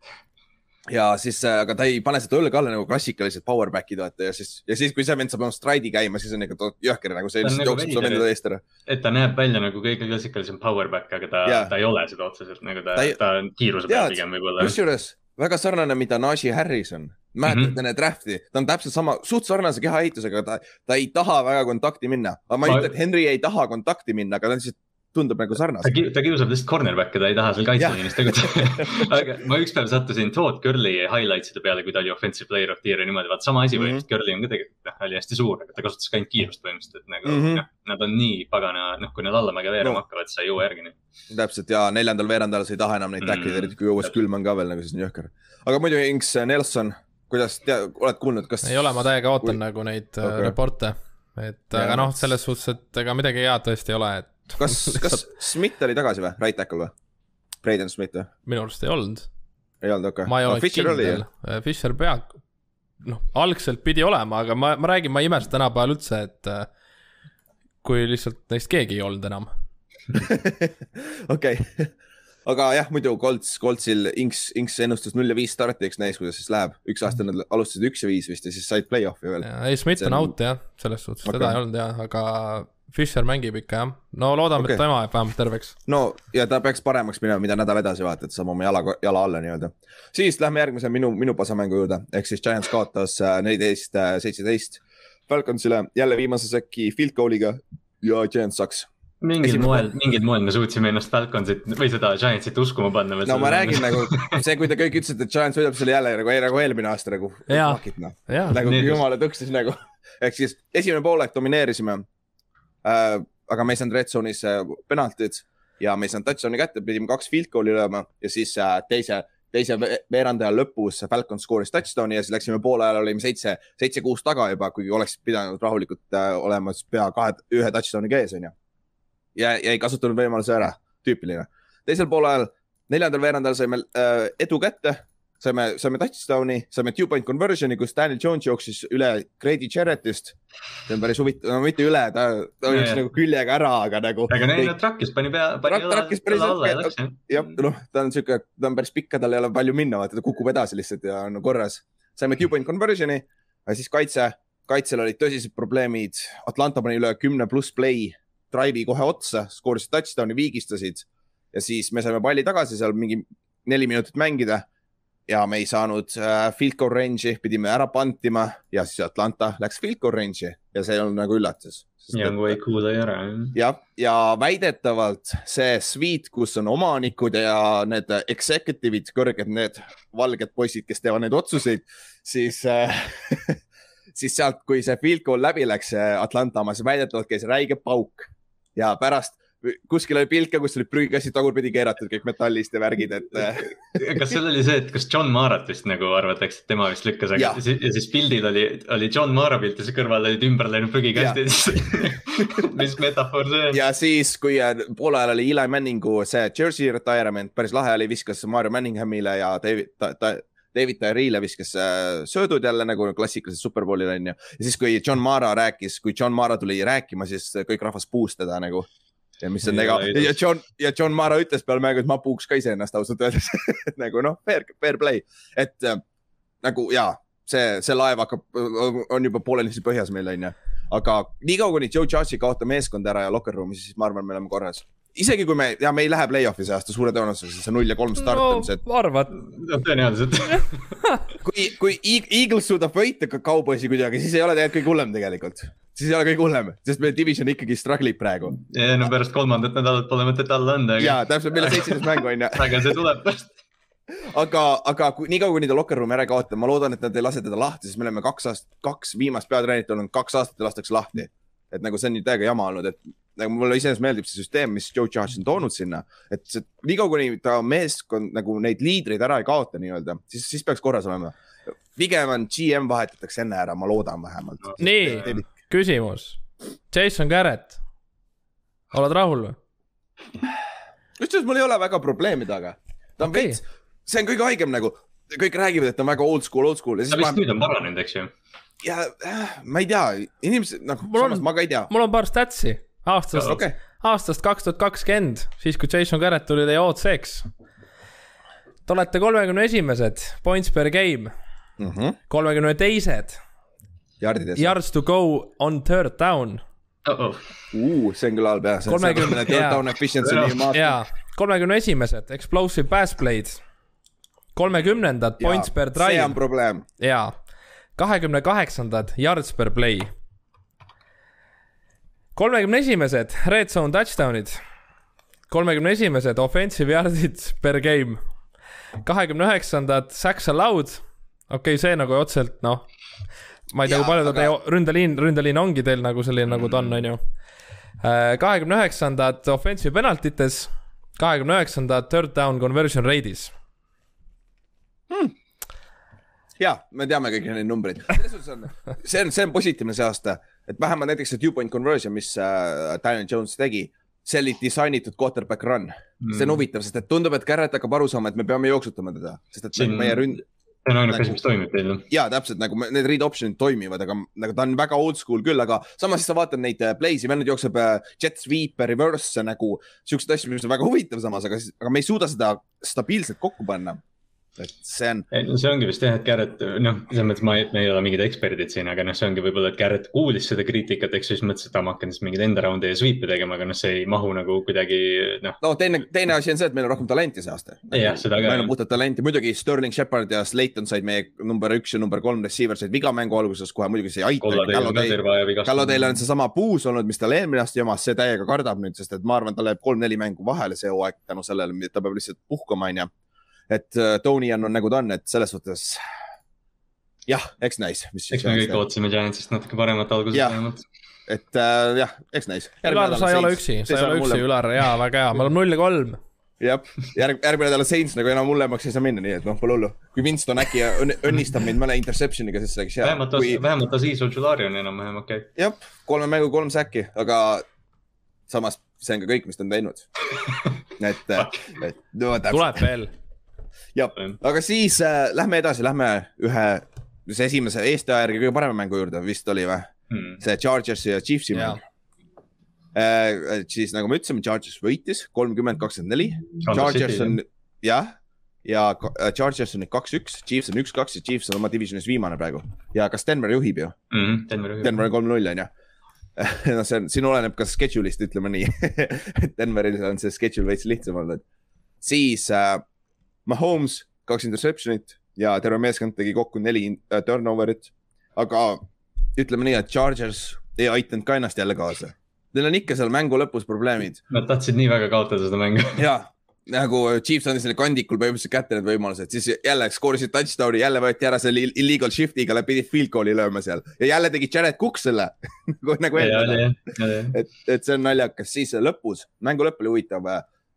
Speaker 2: Ja siis, aga ta ei pane seda õlga alla nagu klassikalised powerback'id, vaata ja siis, ja siis, kui see vend saab oma stride'i käima, siis on ikka jõhker nagu see lihtsalt
Speaker 4: nagu
Speaker 2: jookseb su vendade eest ära.
Speaker 4: et ta näeb välja nagu kõige klassikalisem powerback, aga ta ta ei ole seda otseselt nagu ta
Speaker 2: Ta ei-,
Speaker 4: ta on kiiruse peal pigem võib-olla.
Speaker 2: kusjuures väga sarnane, mida Najee Harris on. mäletate
Speaker 4: Mhm.
Speaker 2: enne draft'i, ta on täpselt sama, suht sarnase kehaehitusega, ta, ta ei taha väga kontakti minna. aga ma ei ütle, et Henry ei taha kontakti minna, aga ta lihtsalt tundub nagu
Speaker 4: ki-, ta kiusab lihtsalt cornerback'e, ta ei taha seal kaitseliinis tegutseda. aga ma ükspäev sattusin Todd Gurley highlights'ide peale, kui ta oli offensive player of the year ja niimoodi, vaata sama asi
Speaker 2: Mhm.
Speaker 4: põhimõtteliselt mm -hmm. Gurley on ka tegelikult, noh, oli hästi suur, aga ta kasutas ka ainult kiirust põhimõtteliselt, et nagu mm
Speaker 2: Mhm.
Speaker 4: -hmm. noh, nad on nii pagana, noh, kui nad allamäge veerema
Speaker 2: No.
Speaker 4: hakkavad, sa ei jõua järgi.
Speaker 2: täpselt ja neljandal veerandajal sa ei taha enam neid
Speaker 4: Mm,
Speaker 2: tackle'id, eriti kui õues külm on ka veel nagu siis on jõhker. aga muidu Inks Nelson, kuidas, oled kuulnud, kas?
Speaker 3: ei ole, ma täiega ootan
Speaker 2: Kui-
Speaker 3: nagu neid
Speaker 2: Okei.
Speaker 3: okay. reporte. et
Speaker 2: Jaa.
Speaker 3: aga noh, selles suhtes, et ega midagi head tõesti ei ole, et
Speaker 2: kas, kas Smith oli tagasi või, right tackle või? Braden Smith või?
Speaker 3: minu arust ei olnud,
Speaker 2: ei olnud, okei
Speaker 3: ma ei
Speaker 2: okay..
Speaker 3: ole
Speaker 2: Fisher oli ju
Speaker 3: kindel, Fisher pea, noh, algselt pidi olema, aga ma, ma räägin, ma ei imesta tänapäeval üldse, et äh, kui lihtsalt neist keegi ei olnud enam.
Speaker 2: okei, aga jah, muidu Colts, Coltsil Inks, Inks ennustas null ja viis starti, eks näis, kuidas siis läheb. üks aasta nad alustasid üks ja viis vist ja siis said play-off'i veel.
Speaker 3: ei, Schmidt on out jah, selles suhtes okay. teda ei olnud jah, aga Fisher mängib ikka jah. no loodame okay., et tema jääb vähemalt terveks.
Speaker 2: no ja ta peaks paremaks minema, mida nädal edasi vaata, et saab oma jala, jala alla nii-öelda. siis lähme järgmise minu, minu pasamängu juurde, ehk siis Giants kaotas äh, neliteist, seitseteist Falconsile jälle viimase sekki field goal'iga ja Giants saks.
Speaker 4: mingil
Speaker 2: Esimene
Speaker 4: moel, mingil moel me suutsime ennast Falconsit või seda Giantsit uskuma panna.
Speaker 2: no ma räägin. nagu see, kui te kõik ütlesite, et Giants võidab selle jälle nagu, nagu eelmine aasta nagu. Noh, nagu jumala tõksis nagu. ehk siis esimene poolek domineerisime äh,. Aga me ei saanud red zone'is äh, penaltid ja me ei saanud touchdown'i kätte, pidime kaks field goal'i lööma ja siis äh, teise, teise ve- veerandaja lõpus Falcon skooris touchdown'i ja siis läksime poole ajal olime seitse, seitse-kuus taga juba, kuigi oleks pidanud rahulikult äh, olema pea kahe, ühe touchdown'iga ees onju. ja, ja ei kasutanud võimaluse ära, tüüpiline. teisel poolel, neljandal veerandajal saime äh, edu kätte saime, saime touchdown'i, saime two point conversion'i, kus Daniel Jones jooksis üle Grady Jarrettist. see on päris huvitav, no mitte üle, ta, ta jooksis
Speaker 4: jaa.
Speaker 2: nagu küljega ära, aga nagu.
Speaker 4: aga neil no track'is pani pea, pani õla alla ja läks jah.
Speaker 2: jah, noh, ta on sihuke, ta on päris pikk ja tal ei ole palju minna, vaata ta kukub edasi lihtsalt ja on korras. saime two point conversion'i, aga siis kaitse, kaitsel olid tõsised probleemid. Atlanta pani üle kümne pluss play drive'i kohe otsa, skoorisid touchdown'i, viigistasid ja siis me saime palli tagasi seal mingi neli minutit mängida ja me ei saanud äh, goal range'i, pidime ära pantima ja siis Atlanta läks goal range'i ja see ei olnud nagu üllatus.
Speaker 4: Young Way kuulai ära.
Speaker 2: jah, ja väidetavalt see suite, kus on omanikud ja need executive'id, kõrged need valged poisid, kes teevad neid otsuseid, siis äh, siis sealt, kui see field goal läbi läks äh, Atlanta omas, väidetavalt käis räige pauk ja pärast kuskil oli pilt ka, kus olid prügikassid tagurpidi keeratud kõik metallist ja värgid, et äh,
Speaker 4: kas seal oli see, et kas John Marat vist nagu arvatakse, et tema vist lükkas, aga si- ja siis pildil oli, oli John Mara pilt ja siis kõrval olid ümber läinud prügikastid. mis metafoor see on?
Speaker 2: ja siis, kui äh, poole ajal oli Eli Manningu see jersey retirement, päris lahe oli, viskas Mario Manninghamile ja David ta,, ta, David Tyree'le viskas äh, söödud jälle nagu klassikaliselt Superbowlil onju. ja siis, kui John Mara rääkis, kui John Mara tuli rääkima, siis kõik rahvas puus teda nagu. Ja mis on
Speaker 4: Ja
Speaker 2: ega
Speaker 4: ilus.
Speaker 2: ja John ja John Mara ütles peale mängu, et ma puuks ka iseennast ausalt öeldes et nagu noh, fair, fair play, et äh, nagu jaa, see, see laev hakkab, on juba poolenisti põhjas meil onju aga niikaua, kuni Joe Judge'i kaotab meeskond ära ja locker room'i, siis ma arvan, me oleme korras. Isegi kui me, ja me ei lähe play-off'i see aasta suure tõenäosusega, see null ja kolm start on see,
Speaker 3: no arvad,
Speaker 4: no tõenäoliselt.
Speaker 2: kui, kui Eag- Eagles suudab võita ka Cowboysi kuidagi, siis ei ole tegelikult kõige hullem tegelikult. siis ei ole kõige hullem, sest meie division ikkagi struggle ib praegu.
Speaker 4: ja no pärast kolmandat nädalat pole mõtet alla anda,
Speaker 2: ja
Speaker 4: aga,
Speaker 2: täpselt, meil on seitseteist mängu on ju,
Speaker 4: aga see tuleb pärast.
Speaker 2: aga, aga kui niikaua, kuni ta locker room'i ära ei kaota, ma loodan, et nad ei lase teda lahti, sest me oleme kaks aastat, kaks viimast peatreenerit olnud, kaks aastat ja lastakse lahti. et nagu see on nüüd täiega jama olnud, et nagu mulle iseenesest meeldib see süsteem, mis Joe Judge on toonud sinna, et see niikaua, kuni ta meeskond nagu neid liidreid ära ei kaota nii-öelda, siis, siis peaks korras olema. pigem on GM vahetatakse enne ära, ma loodan vähemalt.
Speaker 3: nii, küsimus. Jason Garrett, oled rahul või?
Speaker 2: kusjuures mul ei ole väga probleemi temaga. ta on okay. veits, see on kõige haigem nagu, kõik räägivad, et ta on väga old school, old school ja
Speaker 4: ta
Speaker 2: siis
Speaker 4: vist
Speaker 2: ma,
Speaker 4: nüüd on paranenud, eks ju.
Speaker 2: ja äh, ma ei tea, inimesed nagu,
Speaker 3: Mul on-
Speaker 2: samas ma ka ei tea.
Speaker 3: mul on paar statsi aastast
Speaker 2: okei
Speaker 3: okay., aastast kaks tuhat kakskümmend, siis kui Jason Garrett tuli teie OC-ks. Te olete kolmekümne esimesed points per game,
Speaker 2: -hmm.
Speaker 3: kolmekümne teised yards to go on third down
Speaker 2: Uh, see on küll halb jah, see on
Speaker 3: 30
Speaker 2: sellepärast, et
Speaker 3: jaa.
Speaker 2: down efficiency nii maas-
Speaker 3: ja kolmekümne esimesed explosive pass play'd, kolmekümnendad
Speaker 2: Jaa,
Speaker 3: points per
Speaker 2: see
Speaker 3: drive
Speaker 2: on probleem.
Speaker 3: ja kahekümne kaheksandad yards per play. Kolmekümne esimesed red zone touchdown'id, kolmekümne esimesed offensive yard'id per game, kahekümne üheksandad sacks allowed, okei okay,, see nagu otseselt noh, ma ei tea, kui palju
Speaker 2: aga-
Speaker 3: teie ründeliin, ründeliin ongi teil nagu selline, nagu ta on, on ju. kahekümne üheksandad offensive penaltites, kahekümne üheksandad third down conversion rate'is.
Speaker 2: ja me teame kõiki neid numbreid, selles suhtes on, see on, see on positiivne see aasta, et vähemalt näiteks see two point conversion, mis äh, Daniel Jones tegi, selli disainitud quarterback run mm.. see on huvitav, sest et tundub, et Garrett hakkab aru saama, et me peame jooksutama teda, sest et
Speaker 4: Siin-
Speaker 2: Siin... meie ründ-,
Speaker 4: see on ainuke
Speaker 2: Nagu-
Speaker 4: asi, mis toimib teil.
Speaker 2: ja täpselt nagu need read option'id toimivad, aga nagu ta on väga old school küll, aga samas siis sa vaatad neid äh, play'si, vennad jookseb äh, jet sweep, reverse nagu siukseid asju, mis on väga huvitav samas, aga, aga me ei suuda seda stabiilselt kokku panna. Et see on,
Speaker 4: see ongi vist jah, et Garrett, noh, selles mõttes ma, me ei ole mingid eksperdid siin, aga noh, see ongi võib-olla, et Garrett kuulis seda kriitikat, eks ju, siis mõtles, et ma hakkan siis mingeid enda raunde ja sweep'e tegema, aga noh, see ei mahu nagu kuidagi noh,
Speaker 2: no teine, teine asi on see, et meil on rohkem talenti see aasta. Meil on puhtalt talenti, muidugi Sterling Shepard ja Slayton said meie number üks ja number kolm receiver said viga mängu alguses kohe, muidugi see ei aita.
Speaker 4: Kolladel on ka terve aja vigast.
Speaker 2: Kallo-Tail on seesama puus olnud, mis tal eelmine aasta jamas, see täiega kardab nüüd, sest et ma arvan, tal läheb kolm-neli mängu vahele see hooaeg tänu sellele, ta peab lihtsalt puhkama, onju. Et äh, Tony on, on nagu ta on, et selles suhtes jah, eks näis, mis
Speaker 4: eks me kõik ootasime Giantsist natuke paremat algusest vähemalt.
Speaker 2: et äh, jah, eks näis.
Speaker 3: Ülar, sa ei ole üksi, sa ei ole üksi, Ülar, jaa, väga hea, me oleme null ja kolm.
Speaker 2: jah, järg, järgmine nädal Saints nagu enam hullemaks ei saa minna, nii et noh, pole hullu. kui Winston äkki õnn- õnnistab meid mõne interception'iga, siis oleks hea.
Speaker 4: vähemalt,
Speaker 2: kui
Speaker 4: vähemalt Aziz Ojulari on enam-vähem okei okay..
Speaker 2: jah, kolme mängu, kolm säki, aga samas see on ka kõik, mis ta on teinud. et, et no täpselt,
Speaker 3: tuleb veel.
Speaker 2: jah, aga siis äh, lähme edasi, lähme ühe, see esimese Eesti aja järgi kõige parema mängu juurde vist oli või?
Speaker 4: Hmm.
Speaker 2: see Chargersi ja Chiefsi
Speaker 3: Jaa.
Speaker 2: mäng. Äh, siis nagu me ütlesime, Chargers võitis kolmkümmend, kakskümmend neli. Chargers on jah, ja äh, Chargers on nüüd kaks-üks, Chiefs on üks-kaks ja Chiefs on oma divisionis viimane praegu ja kas Denver juhib ju?
Speaker 4: mm,. Denver ühe.
Speaker 2: Denver on kolm-null on ju. noh, see on, siin oleneb ka schedule'ist, ütleme nii. Denveril on see schedule veits lihtsam olnud. siis äh, Mahomes kaks interception'it ja terve meeskond tegi kokku neli äh, turnover'it. aga ütleme nii, et Chargers ei aidanud ka ennast jälle kaasa. Neil on ikka seal mängu lõpus probleemid
Speaker 4: Nad tahtsid nii väga kaotada seda mängu.
Speaker 2: ja nagu Chiefs andis neile kandikul põhimõtteliselt kätte need võimalused, siis jälle skoorisid touchdown'i, jälle võeti ära selle ill- illegal shift'iga, pidid field goal'i lööma seal ja jälle tegi Jared Cook selle nagu,
Speaker 4: ja,
Speaker 2: et, et see on naljakas, siis lõpus, mängu lõpp oli huvitav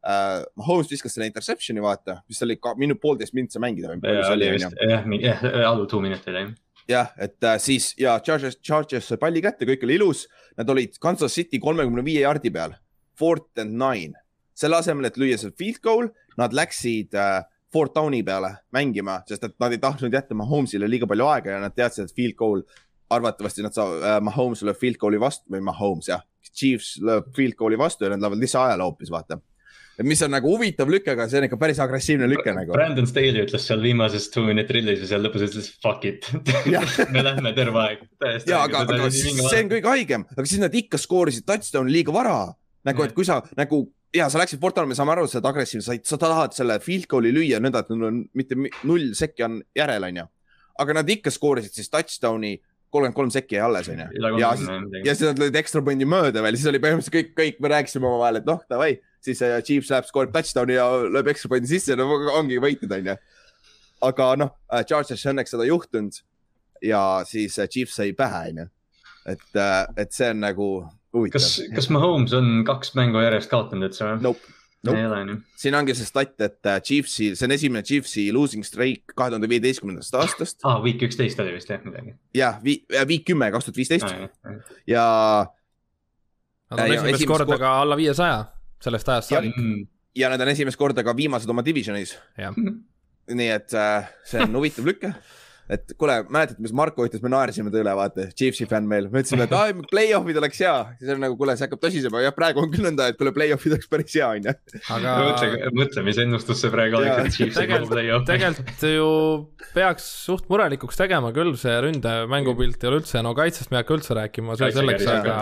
Speaker 2: äh,. Mahomes viskas selle interception'i, vaata, mis oli ka minut poolteist minti mängida või palju see
Speaker 4: oli
Speaker 2: oli, onju.
Speaker 4: jah, jah, all two minutid jah.
Speaker 2: jah, et äh, siis ja Chargers, Chargers sai palli kätte, kõik oli ilus. Nad olid Kansas City kolmekümne viie jardi peal, fourth and nine. selle asemel, et lüüa seal field goal, nad läksid äh, fourth down'i peale mängima, sest et nad ei tahtnud jätta Mahomes'ile liiga palju aega ja nad teadsid, et field goal, arvatavasti nad saavad äh,, Mahomes lööb field goal'i vastu või Mahomes jah, Chiefs lööb field goal'i vastu ja nad lähevad lisaajale hoopis, vaata. Mis on nagu huvitav lüke, aga see on ikka päris agressiivne lüke nagu.
Speaker 4: Brandon Staley ütles seal viimases two minute drillis ja seal lõpus ütles fuck it me lähme terve aeg. täiesti.
Speaker 2: ja aga, aga see on kõige haigem, aga siis nad ikka skoorisid touchdown'i liiga vara. nagu, et kui sa nagu ja sa läksid Portali, me saame aru, sa oled agressiivne, sa, tahad selle field goal'i lüüa nõnda, et neil on mitte mi- null sekki on järel, onju. aga nad ikka skoorisid siis touchdown'i, kolmkümmend kolm sekki jäi alles, onju. ja siis, ja siis nad lõid ekstra pundi mööda veel, siis oli põhimõtteliselt kõik, kõik me rääkisime omavahel, et noh, davai, siis äh, Chiefs läheb, skoorib touchdown'i ja lööb ekstra pundi sisse, no ongi võitnud, onju. aga noh, Chargers õnneks seda ei juhtunud ja siis äh, Chiefs sai pähe, onju. et, et see on nagu huvitav
Speaker 4: kas, kas Mahomes on kaks mängu järjest kaotanud üldse või?
Speaker 2: Nope. Nope.
Speaker 4: ei ole nii.
Speaker 2: siin ongi see stat, et äh, Chiefsi, see on esimene Chiefsi losing streak kahe tuhande viieteistkümnendast aastast
Speaker 4: aa, week üksteist oli vist jah midagi.
Speaker 2: ja vi-, viik kümme, kaks tuhat viisteist ja
Speaker 3: Nad on esimest korda
Speaker 2: kor-
Speaker 3: ka alla viiesaja sellest ajast
Speaker 2: Ja-
Speaker 3: saadik.
Speaker 4: Mm.
Speaker 2: ja nad on esimest korda ka viimased oma divisionis. nii et äh, see on huvitav lüke. et kuule, mäletad, mis Marko ütles, me naersime ta üle, vaata, Chiefsi fänn meil, me ütlesime, et aa, play-off'id oleks hea. siis on nagu, kuule, see hakkab tõsisema, jah, praegu on küll nõnda, et kuule, play-off'id oleks päris hea, onju.
Speaker 3: aga
Speaker 4: mõtle, mõtle, mis ennustus see praegu oleks, et Chiefs on
Speaker 3: tegelikult,
Speaker 4: play-off.
Speaker 3: tegelikult ju peaks suht murelikuks tegema küll see ründe mängupilt ei ole üldse, no kaitsest me ei hakka üldse rääkima, see selleks, aga,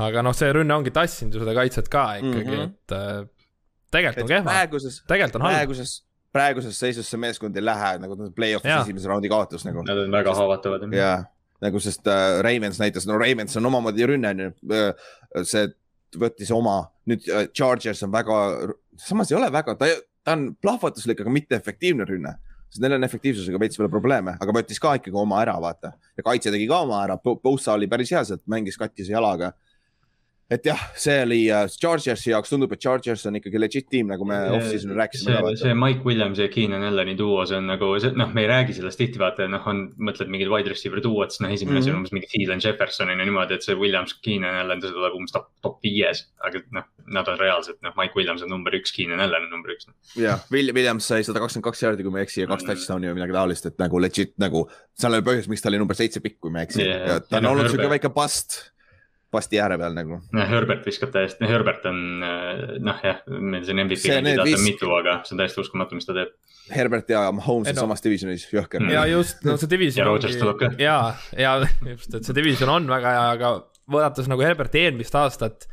Speaker 3: aga noh, see rünne ongi tassinud ju seda kaitset ka ikkagi mm. -hmm. et äh, tegelikult on kehva,
Speaker 2: praeguses,
Speaker 3: tegelikult on halb.
Speaker 2: praeguses, praeguses seisus see meeskond ei lähe nagu play-off'is esimese raundi kaotus nagu.
Speaker 4: Nad on väga haavatavad.
Speaker 2: jaa, nagu sest äh, Ravens näitas, no Ravens on omamoodi rünne on ju, see võttis oma, nüüd äh, Chargers on väga, samas ei ole väga, ta, ta on plahvatuslik, aga mitte efektiivne rünne. sest neil on efektiivsusega veits veel probleeme, aga võttis ka ikkagi oma ära, vaata. ja kaitse tegi ka oma ära, Bosa oli päris hea sealt, mängis katkise jalaga. Et jah, see oli äh, Chargersi jaoks tundub, et Chargers on ikkagi legit tiim, nagu me off-season'il rääkisime
Speaker 4: see, see Mike Williams ja Keenan Allani duo, see on nagu, noh, me ei räägi sellest tihti, vaata, noh, on, mõtled mingid wide receiver duot, siis noh, esimene mm -hmm.
Speaker 2: Mhm.
Speaker 4: see on umbes mingi Thielen Jefferson on ju niimoodi, et see Williams, Keenan Allan, see tuleb umbes top, top viies. aga noh, nad on reaalselt, noh, Mike Williams on number üks, Keenan Allan on number üks.
Speaker 2: jah, Williams sai sada kakskümmend kaks jaardi, kui ma ei eksi ja kaks
Speaker 4: Mm.
Speaker 2: touchdown'i või midagi taolist, et nagu legit nagu. seal oli põhjus, miks ta oli number seitse pikk, kui ma ei eksi
Speaker 4: Yeah.
Speaker 2: ta on
Speaker 4: noh,
Speaker 2: olnud siuke väike bust, bust'i ääre peal nagu.
Speaker 4: noh, Herbert viskab täiesti, Herbert on äh, noh, jah, meil siin MVP kandidaate on mitu, aga see on täiesti uskumatu, mis ta teeb.
Speaker 2: Herbert ja Mahomes
Speaker 3: Ei
Speaker 2: on
Speaker 3: no-
Speaker 2: samas divisionis, jõhker
Speaker 4: Mm.
Speaker 3: ja just, no see division
Speaker 4: Ja Rodgers tuleb ka.
Speaker 3: ja, ja just, et see division on väga hea, aga vaadates nagu Herberti eelmist aastat,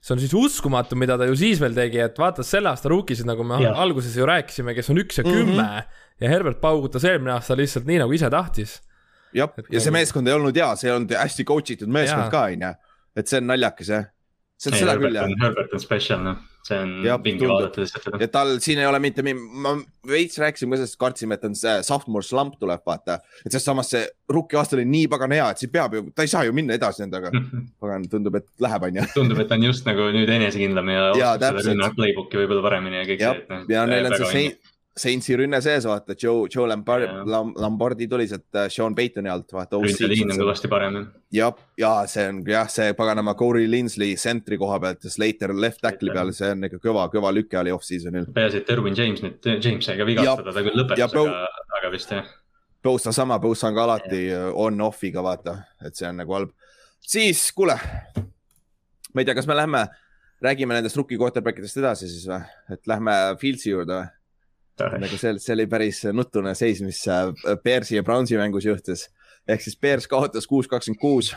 Speaker 3: see on siis uskumatu, mida ta ju siis veel tegi, et vaadates selle aasta rookisid, nagu me
Speaker 4: Jah.
Speaker 3: alguses ju rääkisime, kes on üks ja
Speaker 2: Mhm.
Speaker 3: kümme ja Herbert paugutas eelmine aasta lihtsalt nii, nagu ise tahtis.
Speaker 2: jah, ja see meeskond ei olnud hea, see ei olnud hästi coach itud meeskond
Speaker 3: Jaa.
Speaker 2: ka, onju. et see on naljakas jah. see on seda
Speaker 4: Herbert
Speaker 2: küll jah
Speaker 4: on, Herbert on special, noh, see on
Speaker 2: Jah,
Speaker 4: vinge vaadata lihtsalt seda.
Speaker 2: ja tal siin ei ole mitte, ma veits rääkisime ka sellest, kartsime, et on see sophomore slump tuleb, vaata. et sest samas see rookie aasta oli nii pagan hea, et siis peab ju, ta ei saa ju minna edasi nendega. pagan, tundub, et läheb, onju.
Speaker 4: tundub, et ta on just nagu nüüd enesekindlam ja
Speaker 2: Jaa,
Speaker 4: oskab seda
Speaker 2: täpselt.
Speaker 4: rünnak playbook'i võib-olla paremini ja kõik
Speaker 2: jah
Speaker 4: see, et noh.
Speaker 2: ja neil on see Saintsi rünne sees, vaata, Joe, Joe Lombardi
Speaker 4: Jaa.,
Speaker 2: Lombardi tuli sealt äh, Sean Paytoni alt, vaata.
Speaker 4: ründeliin on kõvasti parem jah.
Speaker 2: jah, ja see on jah, see paganama Corey Linsley sentri koha pealt ja Slater left tackle'i peal, see on ikka kõva, kõva lüke oli off-season'il.
Speaker 4: peaasi, et Erwin James nüüd, James sai ka vigastada, ta küll lõpetas, aga, aga vist jah.
Speaker 2: Bosa sama, Bosa on ka alati on-off'iga, vaata, et see on nagu halb. siis, kuule, ma ei tea, kas me lähme, räägime nendest rookie quarterback idest edasi siis või, et lähme Fieldsi juurde või? Nagu see, see oli päris nutune seis, mis äh, Bearsi ja Brownsi mängus juhtus. ehk siis Bears kaotas kuus, kakskümmend kuus.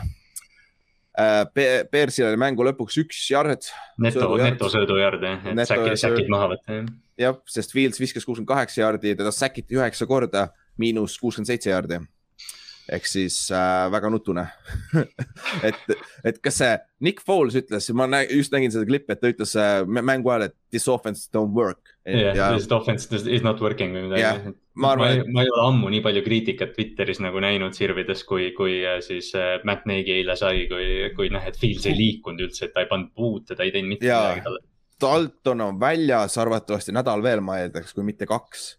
Speaker 2: Bearsil oli mängu lõpuks üks yard,
Speaker 4: neto, netosöödujärg jah, et säkid, säkid maha võtta jah.
Speaker 2: jah, sest Fields viskas kuuskümmend kaheksa jaardi, teda säkiti üheksa korda, miinus kuuskümmend seitse jaardi. Ehk siis äh, väga nutune et, et kas see Nick Foles ütles, ma nä just nägin seda klippi, et ta ütles äh, mä- mängu ajal, et this offense don't work.
Speaker 4: jah,
Speaker 2: ja
Speaker 4: this offense is not working või midagi.
Speaker 2: ma arvan,
Speaker 4: ma, ma ei ole ammu nii palju kriitikat Twitteris nagu näinud sirvides, kui, kui äh, siis äh, Matt Nagy eile sai, kui, kui noh, et Fields ei liikunud üldse, et ta ei pannud puute, ta ei teinud mitte midagi talle.
Speaker 2: Dalton on väljas arvatavasti nädal veel, ma eeldaks, kui mitte kaks.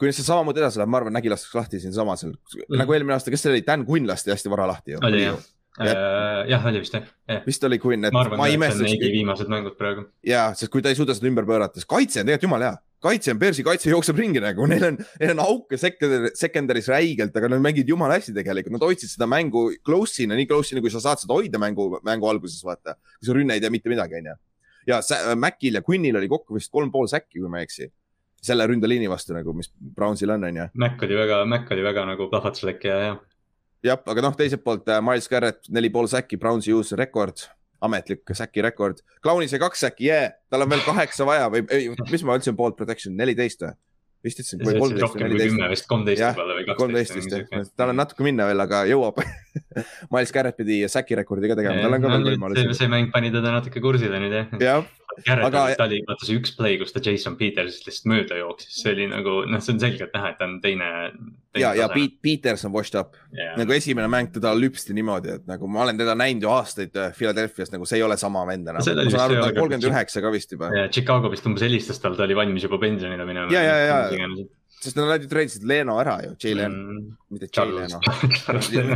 Speaker 2: Kui see samamoodi edasi läheb, ma arvan, Nägi lastakse lahti siinsamas mm., nagu eelmine aasta, kes see oli, Dan Quinn lasti hästi vara lahti ju.
Speaker 4: oli jah, jah, oli vist jah, jah.
Speaker 2: vist oli Quinn, et
Speaker 4: ma arvan
Speaker 2: ma
Speaker 4: Nagy
Speaker 2: imestaks,
Speaker 4: viimased mängud praegu.
Speaker 2: jaa, sest kui ta ei suuda seda ümber pöörata, siis kaitse on tegelikult jumala hea. kaitse on, Bearsi kaitse jookseb ringi nagu, neil on, neil on auke secondary, secondary's räigelt, aga nad mängivad jumala hästi tegelikult, nad hoidsid seda mängu close'ina, nii close'ina, kui sa saad seda hoida mängu, mängu alguses, vaata. kui sa rünne ei tee mitte midagi, onju. ja Macil ja Quinnil oli kokku vist kolm pool säkki, kui ma ei eksi. Selle ründeliini vastu nagu, mis Brownsil on, onju.
Speaker 4: Mac oli väga, Mac oli väga nagu plahvatuslik ja, ja
Speaker 2: jah, aga noh, teiselt poolt äh, Miles Garrett neli pool säkki, Brownsi uus rekord, ametlik säki rekord. Clowni sai kaks säkki, jee, tal on veel kaheksa vaja või ei, mis ma ütlesin, bolt protection, neliteist või? vist ütlesin, või kolmteist või neliteist
Speaker 4: vist, kolmteist võib-olla või
Speaker 2: kolmteist
Speaker 4: kaksteist
Speaker 2: vist jah, tal on natuke minna veel, aga jõuab. Miles Garrett pidi säki rekordi ka tegema, tal on ka veel
Speaker 4: see,
Speaker 2: võimalusi.
Speaker 4: see mäng pani teda natuke kursile nüüd jah.
Speaker 2: jah,
Speaker 4: Garrett
Speaker 2: Aga-
Speaker 4: aga..., ta oli, vaata see üks play, kus ta Jason Petersist lihtsalt mööda jooksis, see oli nagu, noh, see on selgelt näha, et ta on teine, teine.
Speaker 2: ja, ja Pete, Peters on washed up
Speaker 4: yeah.
Speaker 2: nagu esimene mäng teda lüpsti niimoodi, et nagu ma olen teda näinud ju aastaid äh, Philadelphia's nagu see ei ole sama vend enam.
Speaker 4: See
Speaker 2: ma
Speaker 4: oli
Speaker 2: saan aru, ta
Speaker 4: see
Speaker 2: on kolmkümmend üheksa ka vist juba.
Speaker 4: ja Chicago vist umbes helistas tal, ta oli valmis juba pensionile minema.
Speaker 2: Ja, ja, ja. Sest nad ju treidisid Leno ära ju, Jay Leno,
Speaker 4: mm,.
Speaker 2: mitte Jay
Speaker 4: Charles
Speaker 2: Leno.,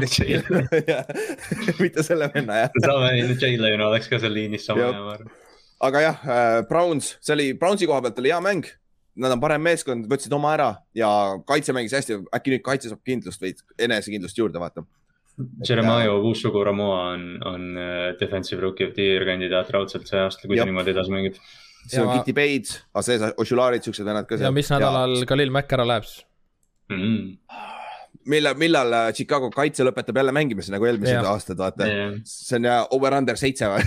Speaker 2: mitte selle venna jah.
Speaker 4: saame, Jay Leno oleks ka seal liinis sama
Speaker 2: Jah.
Speaker 4: hea, ma arvan.
Speaker 2: aga jah äh,, Browns, see oli, Brownsi koha pealt oli hea mäng. Nad on parem meeskond, võtsid oma ära ja kaitse mängis hästi, äkki nüüd kaitse saab kindlust või enesekindlust juurde, vaata.
Speaker 4: Jeremiah Usugu Ramoa on, on äh, defensive rookie of the year kandidaat raudselt see aasta, kui ta
Speaker 2: Jah.
Speaker 4: niimoodi edasi mängib.
Speaker 2: See on
Speaker 3: Ja-
Speaker 2: Kitty Bates, Ases Oshularid, siuksed vennad ka
Speaker 3: ja mis nädalal Khalil Mack ära läheb siis?
Speaker 4: Mm.
Speaker 2: millal, millal äh, Chicago kaitse lõpetab jälle mängimise nagu eelmised
Speaker 3: Jah.
Speaker 2: aastad, vaata.
Speaker 4: Yeah.
Speaker 2: see on ja over-under seitse või?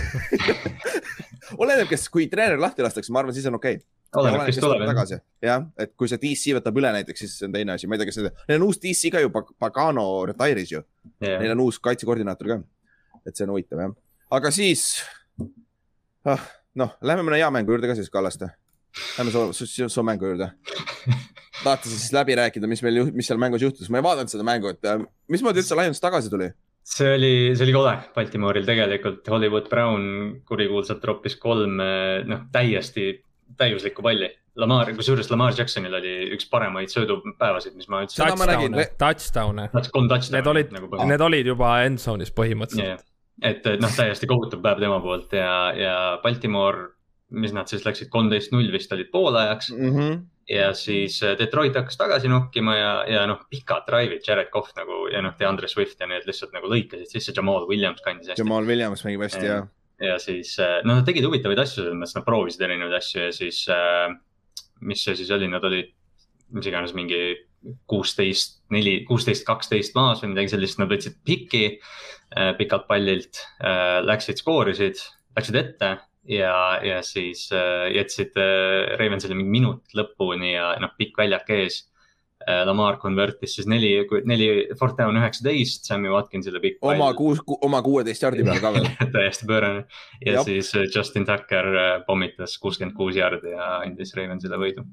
Speaker 2: oleneb, kes, kui treener lahti lastakse, ma arvan, siis on okei okay..
Speaker 4: oleneb, kes tuleb jah.
Speaker 2: tagasi, jah, et kui see DC võtab üle näiteks, siis see on teine asi, ma ei tea, kes need, neil on uus DC ka ju, Pagano retire'is ju, neil on uus kaitsekoordinaator ka. et see on huvitav jah, aga siis ah,, noh, lähme mõne hea mängu juurde ka siis, Kallaste. Lähme su, su, su, su mängu juurde. tahate siis läbi rääkida, mis meil, mis seal mängus juhtus, ma ei vaadanud seda mängu, et äh, mismoodi üldse Lions tagasi tuli?
Speaker 4: see oli, see oli kole Baltimooril tegelikult, Hollywood Brown kurikuulsalt troppis kolm, noh, täiesti täiuslikku palli. Lamar, kusjuures Lamar Jacksonil oli üks paremaid söödupäevasid, mis ma üldse.
Speaker 3: Touchdown'e, touchdown'e. Need olid nagu, need olid juba end zone'is põhimõtteliselt
Speaker 4: yeah.. Et noh, täiesti kohutav päev tema poolt ja, ja Baltimore, mis nad siis läksid, kolmteist null vist olid poolajaks mm.
Speaker 2: -hmm.
Speaker 4: ja siis äh, Detroit hakkas tagasi nokkima ja, ja noh, pikad drive'id, Jared Cough nagu ja noh, DeAndre Swift ja need lihtsalt nagu lõikasid sisse, Jamal Williams kandis hästi.
Speaker 2: Jamal Williams mängib hästi ja, ja
Speaker 4: siis, no nad tegid huvitavaid asju, selles mõttes nad proovisid erinevaid asju ja siis äh, mis see siis oli, nad olid, mis iganes, mingi kuusteist, neli, kuusteist, kaksteist maas või midagi sellist, nad võtsid piki äh, pikalt pallilt äh,, läksid, skoorisid, läksid ette ja, ja siis äh, jätsid Ravensile mingi minut lõpuni ja noh, pikk väljak ees Lamar convert'is siis neli, neli, fourth down üheksateist, Sammy Watkinsile pikk
Speaker 2: pall. oma kuus, oma kuueteist jardi peal ka veel
Speaker 4: täiesti pöörane ja Jop. siis äh, Justin Tucker äh, pommitas kuuskümmend kuus jardi ja andis Ravensile võidu.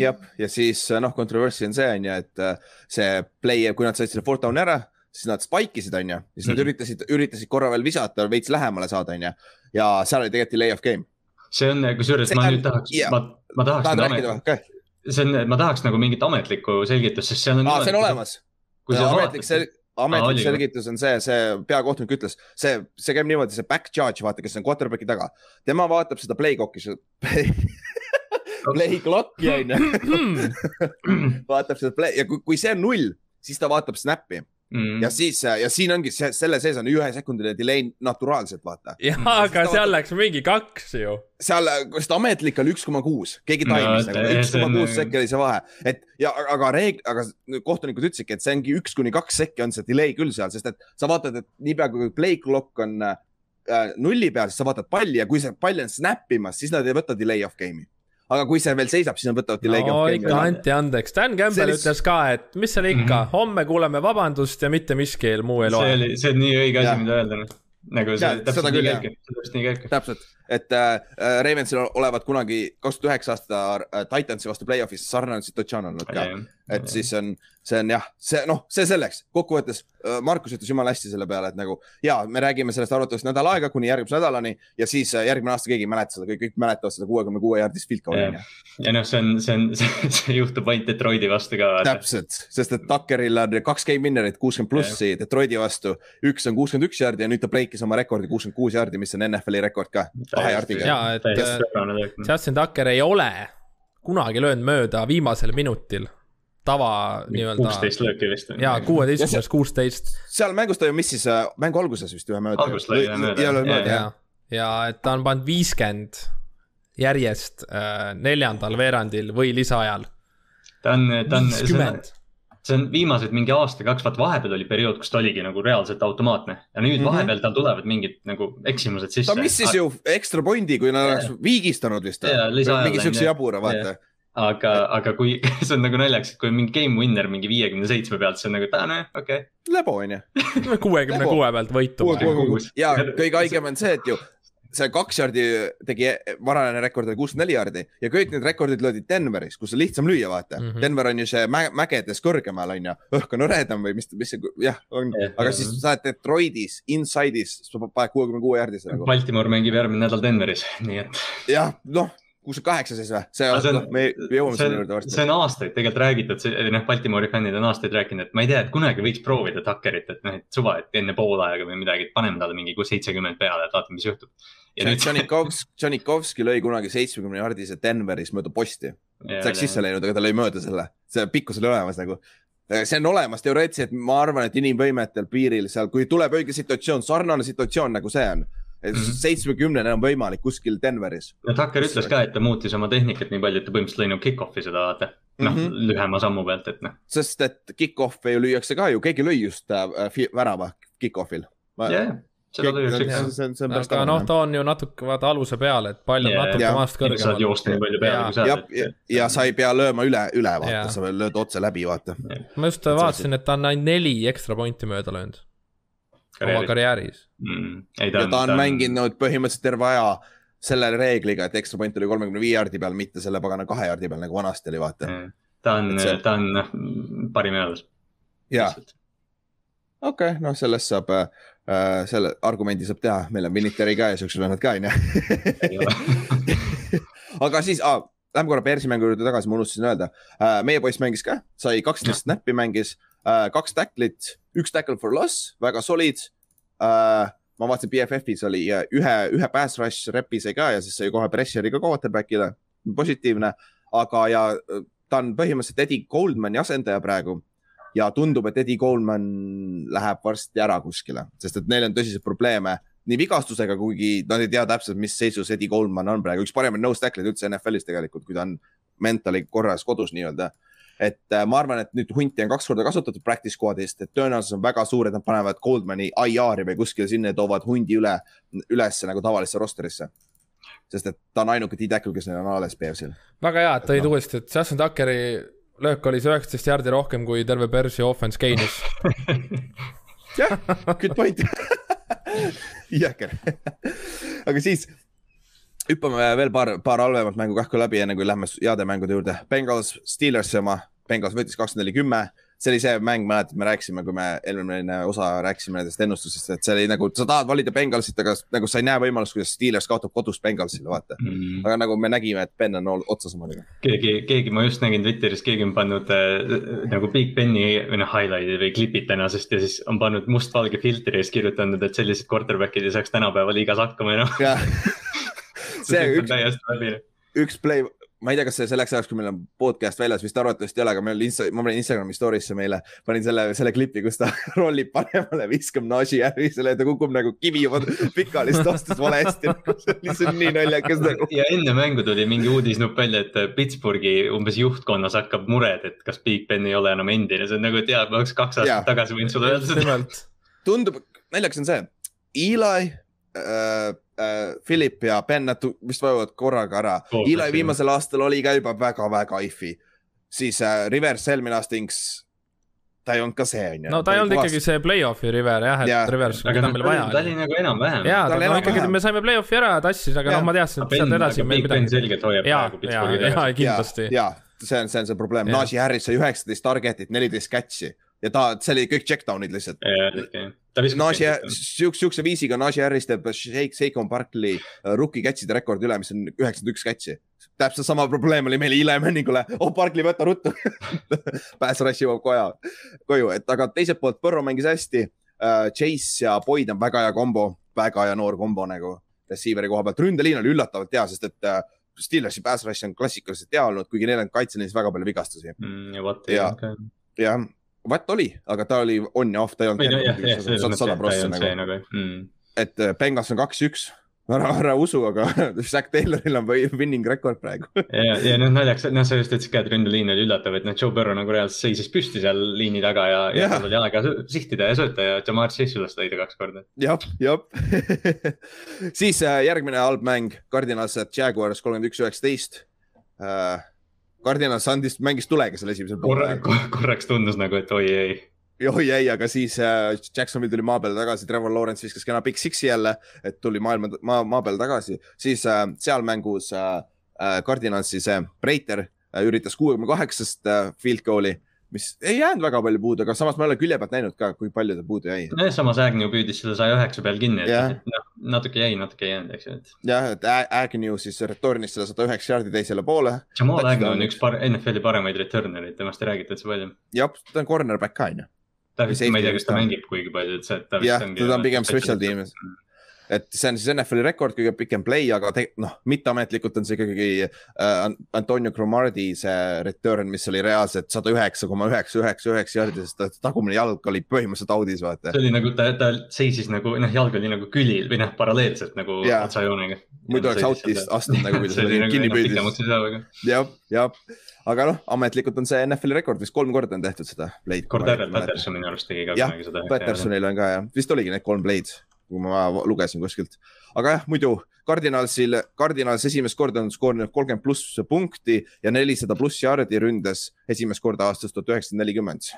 Speaker 2: jah, ja siis noh, controversy on see on ju, et see play, kui nad said selle fourth down'i ära, siis nad spike isid, on ju, siis nad mm -hmm. üritasid, üritasid korra veel visata, veits lähemale saada, on ju. ja seal oli tegelikult delay of game.
Speaker 4: see on, kusjuures ma nüüd tahaks, ma, ma tahaks.
Speaker 2: tahad rääkida või?
Speaker 4: See on, ma tahaks nagu mingit ametlikku selgitust, sest seal on.
Speaker 2: aa, see on olemas. ametlik sel-, ametlik ah, selgitus on see, see peakohtunik ütles, see, see käib niimoodi, see back judge, vaata, kes on quarterback'i taga, tema vaatab seda play clock'i play, play clock'i on ju. vaatab seda play ja kui, kui see on null, siis ta vaatab snap'i Mm. ja siis ja siin ongi see, selle sees on ühe sekundiline delay naturaalselt, vaata.
Speaker 3: jah, aga seal vaatab... läks mingi kaks ju.
Speaker 2: seal, sest ametlik oli üks koma kuus, keegi taimis no, nagu üks koma kuus sekki oli see vahe, et ja aga reegl, aga kohtunikud ütlesidki, et see ongi üks kuni kaks sekki on see delay küll seal, sest et sa vaatad, et niipea kui play clock on äh, nulli peal, siis sa vaatad palli ja kui see pall on snap imas, siis nad ei võta delay of game'i aga kui see veel seisab, siis nad võtavad delay
Speaker 3: no ikka anti andeks, Dan Campbell Sellist... ütles ka, et mis seal ikka mm, -hmm. homme kuuleme vabandust ja mitte miski muu ei loe.
Speaker 4: see oli, see on nii õige asi, mida öelda noh nagu see ja, täpselt nii käibki, täpselt nii käibki.
Speaker 2: täpselt, et äh, Ravensil olevat kunagi kaks tuhat üheksa aasta äh, Titansi vastu play-off'is sarnane situatsioon olnud ka. Et ja. siis on, see on jah, see noh, see selleks, kokkuvõttes äh, Markus ütles jumala hästi selle peale, et nagu ja me räägime sellest arvatavasti nädal aega kuni järgmise nädalani ja siis äh, järgmine aasta keegi ei mäleta seda, kõik, kõik mäletavad seda kuuekümne kuue jaardist field goal'i.
Speaker 4: ja noh, see on, see on, see juhtub ainult Detroiti vastu ka.
Speaker 2: täpselt, sest et Tuckeril on kaks game winner'it, kuuskümmend plussi Detroiti vastu, üks on kuuskümmend üks jaardi ja nüüd ta breikis oma rekordi kuuskümmend kuus jaardi, mis on NFL-i rekord ka, kahe jaardiga.
Speaker 3: ja, et Justin Tucker ei ole kunagi löönud mööda viimasel minutil tava nii-öelda.
Speaker 4: kuusteist lööki vist.
Speaker 3: jaa, kuueteistkümnest kuusteist.
Speaker 2: seal mängus ta ju missis äh, mängu alguses vist ühe mööda.
Speaker 4: alguses lõi ühe mööda.
Speaker 3: ja, ja, ja, ja et ta on pannud viiskümmend järjest äh, neljandal veerandil või lisaajal.
Speaker 4: ta on, ta on. viiskümmend see on viimased mingi aasta-kaks, vaat vahepeal oli periood, kus ta oligi nagu reaalselt automaatne ja nüüd mm -hmm. vahepeal tal tulevad mingid nagu eksimused sisse.
Speaker 2: ta missis ju ekstra pointi, kui nad oleks viigistanud vist. mingi siukse jabura, vaata
Speaker 4: aga, aga kui see on nagu naljakas, et kui on mingi game winner mingi viiekümne seitsme pealt, see on nagu, aa nojah, okei okay..
Speaker 2: lebo on ju.
Speaker 3: kuuekümne kuue pealt võitu.
Speaker 2: ja kõige haigem on see, et ju see kaks jaardi tegi, varajane rekord oli kuuskümmend neli jaardi ja kõik need rekordid löödi Denveris, kus on lihtsam lüüa, vaata mm. -hmm. Denver on ju see mä mägedes kõrgemal on ju, õhk on hõredam või mis, mis see jah on, aga siis sa oled Detroitis, inside'is, sa paned kuuekümne kuue jaardisse
Speaker 4: nagu. Baltimore mängib järgmine nädal Denveris, nii et.
Speaker 2: jah, noh kuuskümmend kaheksa siis või? see on, noh, me jõuame selle juurde varsti.
Speaker 4: see on aastaid tegelikult räägitud, noh, Baltimori fännid on aastaid rääkinud, et ma ei tea, et kunagi võiks proovida Tuckerit, et noh, et suva, et enne poolaega või midagi, et paneme talle mingi seitsekümmend peale, et vaatame, mis juhtub.
Speaker 2: Janikovski, Janikovski lõi kunagi seitsmekümne jaardise Denveris mööda posti. see oleks sisse läinud, aga ta lõi mööda selle, see pikkus oli olemas nagu see on olemas teoreetiliselt, ma arvan, et inimvõimetel piiril seal, kui tuleb õige situatsioon, sarnane situatsioon nagu see on. Seitsmekümnene on võimalik kuskil Denveris.
Speaker 4: no Tucker ütles ka, et ta muutis oma tehnikat nii palju, et ta põhimõtteliselt lõi nagu kick-off'i seda vaata. noh mm -hmm., lühema sammu pealt, et noh.
Speaker 2: sest et kick-off'e ju lüüakse ka ju, keegi lõi just äh, värava kick-off'il.
Speaker 4: jah, seda lõi üks
Speaker 3: üks. aga noh, ta on ju natuke vaata aluse peal, et pall on yeah, natuke maast kõrgemal.
Speaker 4: saad joosta nii palju peale, kui
Speaker 2: saad. ja, ja, sa ei pea lööma üle, üle vaata, sa lööd otse läbi, vaata.
Speaker 3: ma just vaatasin, et ta on ainult neli ekstra pointi mööda löönud oma karjääris.
Speaker 2: Mm.. ja ta on, ta on mänginud põhimõtteliselt terve aja selle reegliga, et ekstra point oli kolmekümne viie jaardi peal, mitte selle pagana kahe jaardi peal, nagu vanasti oli, vaata.
Speaker 4: ta on, see... ta on noh, parim eales.
Speaker 2: jaa, okei okay,, noh, sellest saab äh,, selle argumendi saab teha, meil on Viniteri ka ja siuksed vennad ka onju. aga siis ah,, lähme korra Bearsi mängu juurde tagasi, ma unustasin öelda. Äh,. meie poiss mängis ka, sai kaksteist snappi mängis kaks tacklit, üks tackle for loss, väga solid äh,. ma vaatasin BFF-is oli äh, ühe, ühe pass rush rep'i sai ka ja siis sai kohe pressure'i ka quarterback'ile, positiivne. aga, ja äh, ta on põhimõtteliselt Eddie Goldmani asendaja praegu ja tundub, et Eddie Goldman läheb varsti ära kuskile, sest et neil on tõsiseid probleeme nii vigastusega, kuigi nad ei tea täpselt, mis seisus Eddie Goldman on praegu, üks paremaid nose tackle'id üldse NFL-is tegelikult, kui ta on mentali korras kodus nii-öelda. Et äh, ma arvan, et nüüd hunti on kaks korda kasutatud practice squad'ist, et tõenäosus on väga suur, et nad panevad Goldmani IR-i või kuskile sinna ja toovad hundi üle, ülesse nagu tavalisse rosterisse. sest et ta on ainuke D-tackle, kes neil on alles Bearsil.
Speaker 3: väga hea, et tõid uuesti, et Justin Tuckeri löök oli see üheksateist jaardi rohkem kui terve Bersi offense gain'is.
Speaker 2: jah, good point. jõhker. aga siis hüppame veel paar, paar halvemat mängu kähku läbi, enne kui lähme heade mängude juurde. Bengals, Steelersi oma, Bengals võitis kakskümmend neli, kümme. see oli see mäng, mäletad, me rääkisime, kui me eelmine osa rääkisime nendest ennustusest, et see oli nagu, sa tahad valida Bengalsit, aga nagu sa ei näe võimalust, kuidas Steelers kaotab kodus Bengalsile, vaata.
Speaker 4: Mm.
Speaker 2: aga nagu me nägime, et Ben on otsas omadega.
Speaker 4: keegi, keegi, ma just nägin Twitteris, keegi on pannud äh, nagu Big Beni või noh, highlight'i või klipid tänasest ja siis on pannud mustvalge filtri ja siis kirjutanud, et sellised quarterback'id ei saaks tänapäeval liigas hakkama enam. see
Speaker 2: üks- üks play, ma ei tea, kas see selleks ajaks, kui meil on podcast väljas, vist arvatavasti ei ole, aga meil Insta, ma panin Instagrami story'sse meile, panin selle, selle klipi, kus ta rollib paremale, viskab Nashi Harrisele ja ta kukub nagu kivi juba pikali, siis ta astus valesti. see on nii naljakas nagu.
Speaker 4: ja enne mängu tuli mingi uudisnupp välja, et Pittsburghi umbes juhtkonnas hakkab mured, et kas Big Ben ei ole enam endine, see on nagu tead, ma oleks kaks
Speaker 2: Jaa.
Speaker 4: aastat tagasi võinud sulle öelda seda.
Speaker 2: tundub, naljakas on see, Eli äh,, äh, Philip ja Ben, nad vist vajuvad korraga ära.
Speaker 4: Koos,
Speaker 2: Eli viimasel aastal oli ka juba väga-väga if'i, siis äh, Rivers eelmine aasta Inks, ta ei olnud ka see on ju.
Speaker 3: no ta ei olnud ikkagi see play-off'i River jah, et
Speaker 2: Jaa.
Speaker 3: Rivers, keda
Speaker 4: noh,
Speaker 3: meil
Speaker 4: ta
Speaker 3: vaja
Speaker 4: oli- ta oli nagu enam-vähem.
Speaker 3: jaa,
Speaker 2: ta oli
Speaker 3: no ikkagi me saime play-off'i ära, tassis, aga
Speaker 2: Jaa.
Speaker 3: noh, ma teadsin, et sealt edasi meil
Speaker 4: Big Ben
Speaker 3: midagi.
Speaker 4: selgelt hoiab
Speaker 3: jaa
Speaker 4: praegu,
Speaker 3: jaa,
Speaker 4: Pittsburghi
Speaker 3: jaa,
Speaker 4: tagasi.
Speaker 3: kindlasti.
Speaker 2: ja see on, see on see probleem. Najee Harris sai üheksateist target'it, neliteist catch'i ja ta, see oli kõik check down'id lihtsalt. siukse, siukse viisiga Najee Harris teeb Shake, Saquon Barkley uh, rookie catch'ide rekordi üle, mis on üheksakümmend üks catch'i. täpselt sama probleem oli meil Eli Manningule, oh Barkley võta ruttu. Pass rush jõuab koja, koju, et aga teiselt poolt Põrro mängis hästi uh,. Chase ja Boyd on väga hea kombo, väga hea noor kombo nagu receiver'i koha pealt, ründeliin oli üllatavalt hea, sest et uh, Steelersi pass rush on klassikaliselt hea olnud, kuigi neil on kaitseliinis väga palju vigastusi.
Speaker 4: Mm, ja vot.
Speaker 2: Ja- jah, Watt oli, aga ta oli on ja off, ta ei olnud sada
Speaker 4: ta
Speaker 2: prossa nagu,
Speaker 4: nagu
Speaker 2: et äh, Bengals on kaks-üks. ära, ära usu, aga Zack Tayloril on winning rekord praegu.
Speaker 4: ja, ja noh, naljaks, noh, sa just ütlesid ka, et ründeliin oli üllatav, et noh, Joe Burrow nagu reaalselt seisis püsti seal liini taga ja, ja
Speaker 2: Jah.
Speaker 4: tal oli aega sihtida ja sööta ja Jamar Chase üles lõida kaks korda.
Speaker 2: jah, jah. siis äh, järgmine halb mäng, Cardinals Jaguars kolmkümmend üks, üheksateist. Cardinals andis, mängis tulega seal esimesel
Speaker 4: korra korraks tundus nagu, et oi ei.
Speaker 2: oi ei, aga siis äh, Jacksonvil tuli maa peale tagasi, Trevor Lawrence viskas kena Big Six'i jälle, et tuli maailma, maa, maa peale tagasi, siis äh, seal mängus äh, äh, Cardinalsi see Breiter äh, üritas kuuekümne kaheksast äh, field goal'i, mis ei jäänud väga palju puudu, aga samas ma ei ole külje pealt näinud ka, kui palju ta puudu jäi.
Speaker 4: nojah, samas Agnew püüdis selle saja üheksa peal kinni,
Speaker 2: Jah.
Speaker 4: et noh, natuke jäi, natuke ei jäänud, eks ju, et.
Speaker 2: jah, et Agnew siis returnis selle sada üheksa jaardi teisele poole.
Speaker 4: Jamal
Speaker 2: Touchdown.
Speaker 4: Agnew on üks par-, NFL-i paremaid returnereid, temast ei räägita üldse palju.
Speaker 2: jah, ta on cornerback ka onju.
Speaker 4: ta
Speaker 2: Või
Speaker 4: vist, ma ei tea, kas ta mängib kuigi palju, et see, et ta
Speaker 2: jah
Speaker 4: vist, ongi.
Speaker 2: ta on pigem special team. Et see on siis NFL-i rekord, kõige pikem play, aga noh, mitteametlikult on see ikkagi äh, Antonio Cromardi see return, mis oli reaalselt sada üheksa koma üheksa üheksa üheksa jardi, sest ta tagumine jalg oli põhimõtteliselt audis, vaata.
Speaker 4: see oli nagu ta, ta seisis nagu noh, jalg oli nagu külil või noh, paralleelselt nagu otsajoonega.
Speaker 2: muidu oleks out'ist astunud nagu, kui ta seda
Speaker 4: nagu
Speaker 2: kinni püüdis. jah, jah, aga noh, ametlikult on see NFL-i rekord, vist kolm korda on tehtud seda play'd.
Speaker 4: Cordero Patterson minu arust tegi ka kunagi seda.
Speaker 2: Pattersonil on ka jah, vist oligi need kolm play'd, kui ma lugesin kuskilt. aga jah, muidu Cardinalsil, Cardinals esimest korda on skoorinud kolmkümmend pluss punkti ja nelisada pluss jardi ründes esimest korda aastast tuhat üheksasada nelikümmend.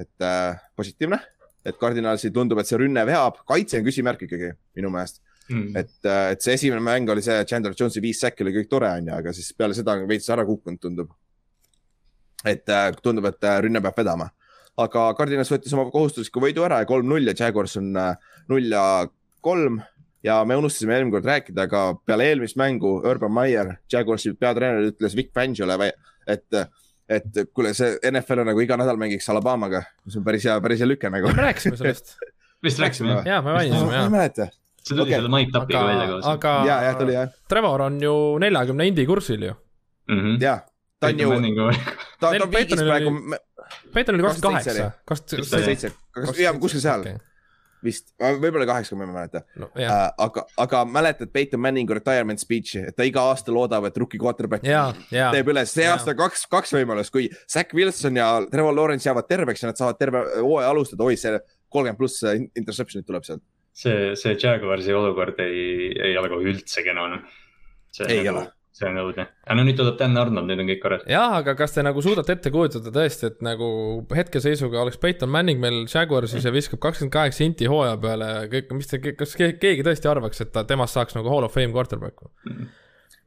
Speaker 2: et äh, positiivne, et Cardinalsil tundub, et see rünne veab, kaitse on küsimärk ikkagi minu meelest.
Speaker 4: Mm.
Speaker 2: et, et see esimene mäng oli see Chandler Jones'i viis säkki oli kõik tore, onju, aga siis peale seda on veits ära kukkunud, tundub. et äh, tundub, et äh, rünne peab vedama. Aga Cardinals võttis oma kohustusliku võidu ära ja kolm-null ja Jaguars on äh, null ja kolm ja me unustasime eelmine kord rääkida, aga peale eelmist mängu Urban Meyer, Jaguarsi peatreener ütles Vic Fangiole, et, et kuule, see NFL on nagu iga nädal mängiks Alabamaga, see on päris hea, päris hea lüke nagu.
Speaker 3: me rääkisime sellest
Speaker 4: vist rääkisime jah?
Speaker 3: jaa, me mainisime
Speaker 2: jah. ma ei mäleta.
Speaker 4: see tuli okay. selle Mike Tapiga välja koos.
Speaker 3: aga,
Speaker 2: ja, ja tuli jah.
Speaker 3: Trevor on ju neljakümne indi kursil ju
Speaker 4: mm -hmm..
Speaker 2: jah, ta on ju, ta, ta on viigis praegu.
Speaker 3: Peiton oli kakskümmend kaheksa.
Speaker 2: kakskümmend seitse, jah, kuskil seal. okay vist, võib-olla kaheksakümmend, ma ei mäleta. No,. Uh, aga, aga mäletad Peyton Manningu retirement speech'i, et ta iga aasta loodab, et rookie quarterback
Speaker 3: ja, ja,
Speaker 2: teeb üles, see aasta kaks, kaks võimalust, kui Zack Wilson ja Trevor Lawrence jäävad terveks ja nad saavad terve hooaja alustada, oi see kolmkümmend pluss interception'it tuleb sealt.
Speaker 4: see, see Jaguarsi olukord ei, ei ole kohe üldse kena. Noh.
Speaker 2: ei nagu, ole
Speaker 4: see on õudne, aga no nüüd tuleb Dan Arnold, nüüd on kõik korras.
Speaker 3: jah, aga kas te nagu suudate ette kujutada tõesti, et nagu hetkeseisuga oleks Peyton Manning meil Jaguarsis ja viskab kakskümmend kaheksa inti hooaja peale kõik, mis te, kas keegi tõesti arvaks, et ta, temast saaks nagu hall of fame quarterback'u mm? -hmm.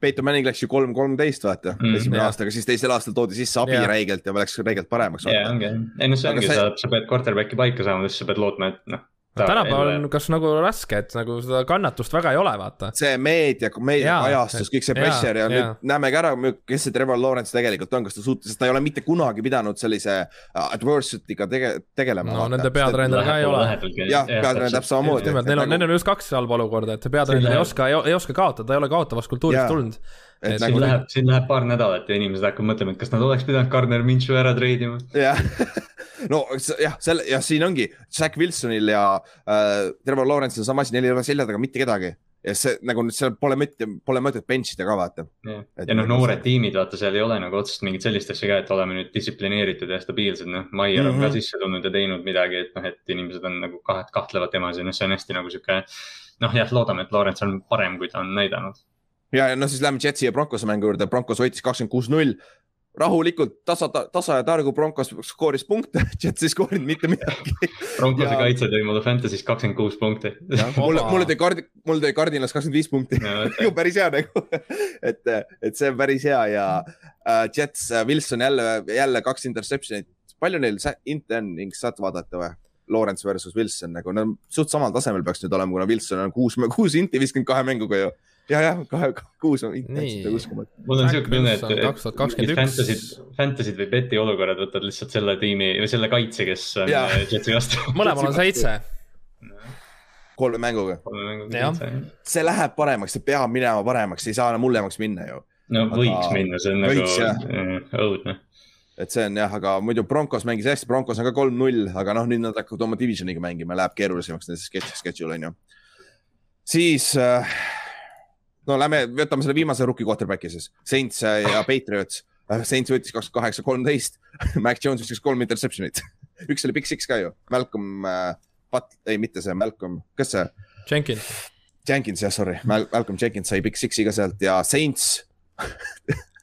Speaker 2: Peyton Manning läks ju kolm, kolmteist vaata mm, esimene yeah. aastaga, siis teisel aastal toodi sisse abi yeah. räigelt ja läks räigelt paremaks.
Speaker 4: jaa, ongi, ei noh, see ongi, sa, sa pead quarterback'i paika saama, siis sa pead lootma, et noh
Speaker 3: tänapäeval on kas nagu raske, et nagu seda kannatust väga ei ole, vaata.
Speaker 2: see meedia, meediakajastus, kõik see pressure ja, ja nüüd näemegi ära, kes see Trevor Lawrence tegelikult on, kas ta suutis, sest ta ei ole mitte kunagi pidanud sellise äh, adversity'ga tege, tegelema.
Speaker 3: no vaata. nende peatreener ka ei ole.
Speaker 2: jah, peatreener täpselt samamoodi.
Speaker 3: neil on, neil on just kaks halba olukorda, et peatreener ei oska, ei oska kaotada, ta ei ole kaotavast kultuurist tulnud
Speaker 4: et siin nagu... läheb, siin läheb paar nädalat ja inimesed hakkavad mõtlema, et kas nad oleks pidanud Gardner Minshew ära treidima.
Speaker 2: jah, no jah, selle, jah, siin ongi, Zack Wilsonil ja äh, Trevor Lawrence'il sama asi, neil ei ole selja taga mitte kedagi ja see nagu seal pole mõtet, pole mõtet bench ida ka vaata.
Speaker 4: ja, ja noh, noored see... tiimid, vaata, seal ei ole nagu otsest mingit sellist asja ka, et oleme nüüd distsiplineeritud ja stabiilsed, noh. Maier mm -hmm. on ka mhm. sisse tulnud ja teinud midagi, et noh, et inimesed on nagu kaht-, kahtlevad temas ja noh, see on hästi nagu sihuke. noh, jah, loodame, et Lawrence on parem, kui ta on näidanud
Speaker 2: ja, ja noh, siis lähme Jetsi ja Broncose mängu juurde, Broncos võitis kakskümmend kuus, null. rahulikult tasa, tasa ja targu Broncos skooris punkte, Jets ei skoorinud mitte midagi.
Speaker 4: Broncose ja... kaitse tõi mulle Fantasy's kakskümmend kuus punkti.
Speaker 2: mulle, mulle tõi kard-, mul tõi Cardinas kakskümmend viis punkti ju päris hea nagu et, et see on päris hea ja uh, Jets uh,, Wilson jälle, jälle kaks interception'it. palju neil internings saad vaadata või? Lawrence versus Wilson nagu, nad suht samal tasemel peaks nüüd olema, kuna Wilson on kuus, kuus inti viskanud kahe mänguga ju ja, jah, kahe, kuus on intensivne uskumatu.
Speaker 4: mul on siuke tunne, et Fantasy'd, Fantasy'd või beti olukorrad võtad lihtsalt selle tiimi või selle kaitse, kes on äh, Jetsi vastu.
Speaker 3: mõlemal on seitse.
Speaker 2: kolme mänguga. see läheb paremaks, see peab minema paremaks, ei saa enam hullemaks minna ju.
Speaker 4: no aga... võiks minna, see on võiks, nagu äh, õudne
Speaker 2: et see on jah, aga muidu Broncos mängis hästi, Broncos on ka kolm-null, aga noh, nüüd nad hakkavad oma divisioniga mängima, läheb keerulisemaks nende sketš, schedule on ju. siis äh, no lähme, võtame selle viimase rookie quarterback'i siis, Saints ja Patriots. Saints võttis kakskümmend kaheksa, kolmteist, Mac Jones viskas kolm interception'it üks oli Big Six ka ju, Malcolm äh,, Pat-, ei mitte see, Malcolm, kas see?
Speaker 3: Jenkins.
Speaker 2: Jenkins jah, sorry Mal, Malcolm Jenkins sai Big Six'i ka sealt ja Saints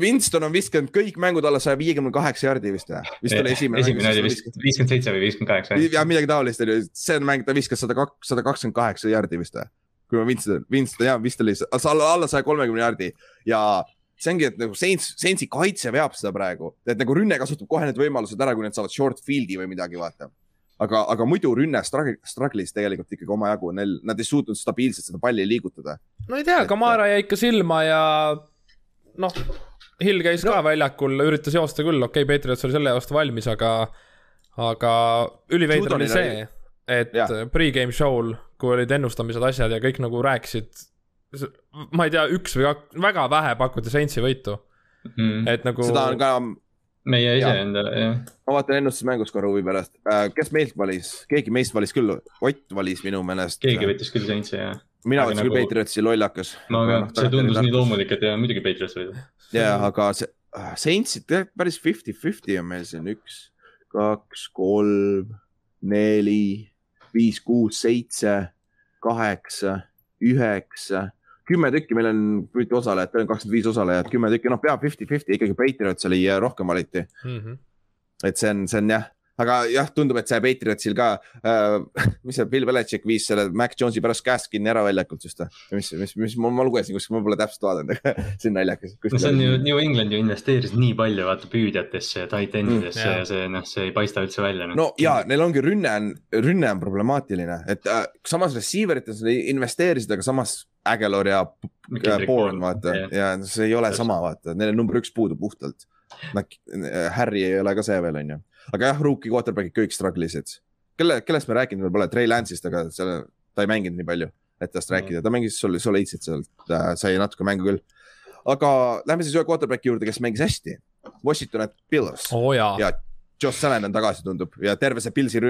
Speaker 2: Winston on viskanud kõik mängud alla saja viiekümne kaheksa jardi vist või? vist oli esimene.
Speaker 4: esimene oli vist viiskümmend seitse või viiskümmend kaheksa.
Speaker 2: ja midagi taolist oli, see mäng, ta viskas sada kaks, sada kakskümmend kaheksa jardi vist või? Kui ma Winston, Winston jah, vist oli alla, alla saja kolmekümne jardi ja see ongi, et nagu Saints, Saintsi kaitse veab seda praegu, et nagu rünne kasutab kohe need võimalused ära, kui nad saavad short field'i või midagi, vaata. aga, aga muidu rünne struggle'is tegelikult ikkagi omajagu, neil, nad ei suutnud stabiilselt seda palli liigutada.
Speaker 3: no ei tea, Kamara jäi ikka silma ja noh, Hill käis no. ka väljakul, üritas joosta küll, okei okay,, Patriots oli selle aasta valmis, aga, aga üliveider oli see, et pre-game show'l kui olid ennustamised, asjad ja kõik nagu rääkisid. ma ei tea, üks või kaks, väga vähe pakuti Saintsi võitu
Speaker 2: mm.. et nagu. seda on ka.
Speaker 4: meie ise endale, jah.
Speaker 2: ma vaatan ennustusmängus korra huvi pärast äh,, kes meilt valis, keegi meist valis küll, Ott valis minu meelest.
Speaker 4: keegi võttis küll Saintsi, jah
Speaker 2: mina võtsin nagu... küll Patriotsi lollakas.
Speaker 4: no aga no, see tundus nii loomulik, et ja muidugi Patriots võidab.
Speaker 2: ja, aga see äh,, Saintsid päris fifty-fifty on meil siin üks, kaks, kolm, neli, viis, kuus, seitse kaheksa, üheksa, kümme tükki, meil on mitu osalejat, meil on kakskümmend viis osalejat, kümme tükki, noh, peab fifty-fifty ikkagi Patriots oli rohkem valiti mm. -hmm. et see on, see on jah, aga jah, tundub, et see Patriotsil ka äh, mis see Bill Belichik viis selle Mac Jones'i pärast käest kinni ära väljakult just või? mis, mis, mis ma, ma lugesin kuskil, ma pole täpselt vaadanud, aga see on naljakas.
Speaker 4: no see on ju, New England ju investeeris nii palju vaata püüdjatesse ja tight endidesse
Speaker 3: Mm,
Speaker 4: mm,
Speaker 3: jaa.
Speaker 4: ja see noh, see ei paista üldse välja.
Speaker 2: no ja neil ongi rünne on, rünne on problemaatiline, et äh, samas receiver ites investeerisid, aga samas Aguilar ja Bourne vaata
Speaker 4: jah.
Speaker 2: ja see ei ole
Speaker 4: Just.
Speaker 2: sama, vaata, neil on number üks puudu puhtalt. Nad, Harry ei ole ka see veel, onju. Aga jah, rookie quarterback'id kõik struggle isid. kelle, kellest me rääkinud veel pole, Trey Lance'ist, aga seal ta ei mänginud nii palju, et tast rääkida, ta mängis sul, soliidselt sealt äh,, sai natuke mängu küll. aga lähme siis ühe quarterback'i juurde, kes mängis hästi. Washington Bills
Speaker 3: oo jaa
Speaker 2: ja Josh Allan on tagasi, tundub ja terve see Pilsi,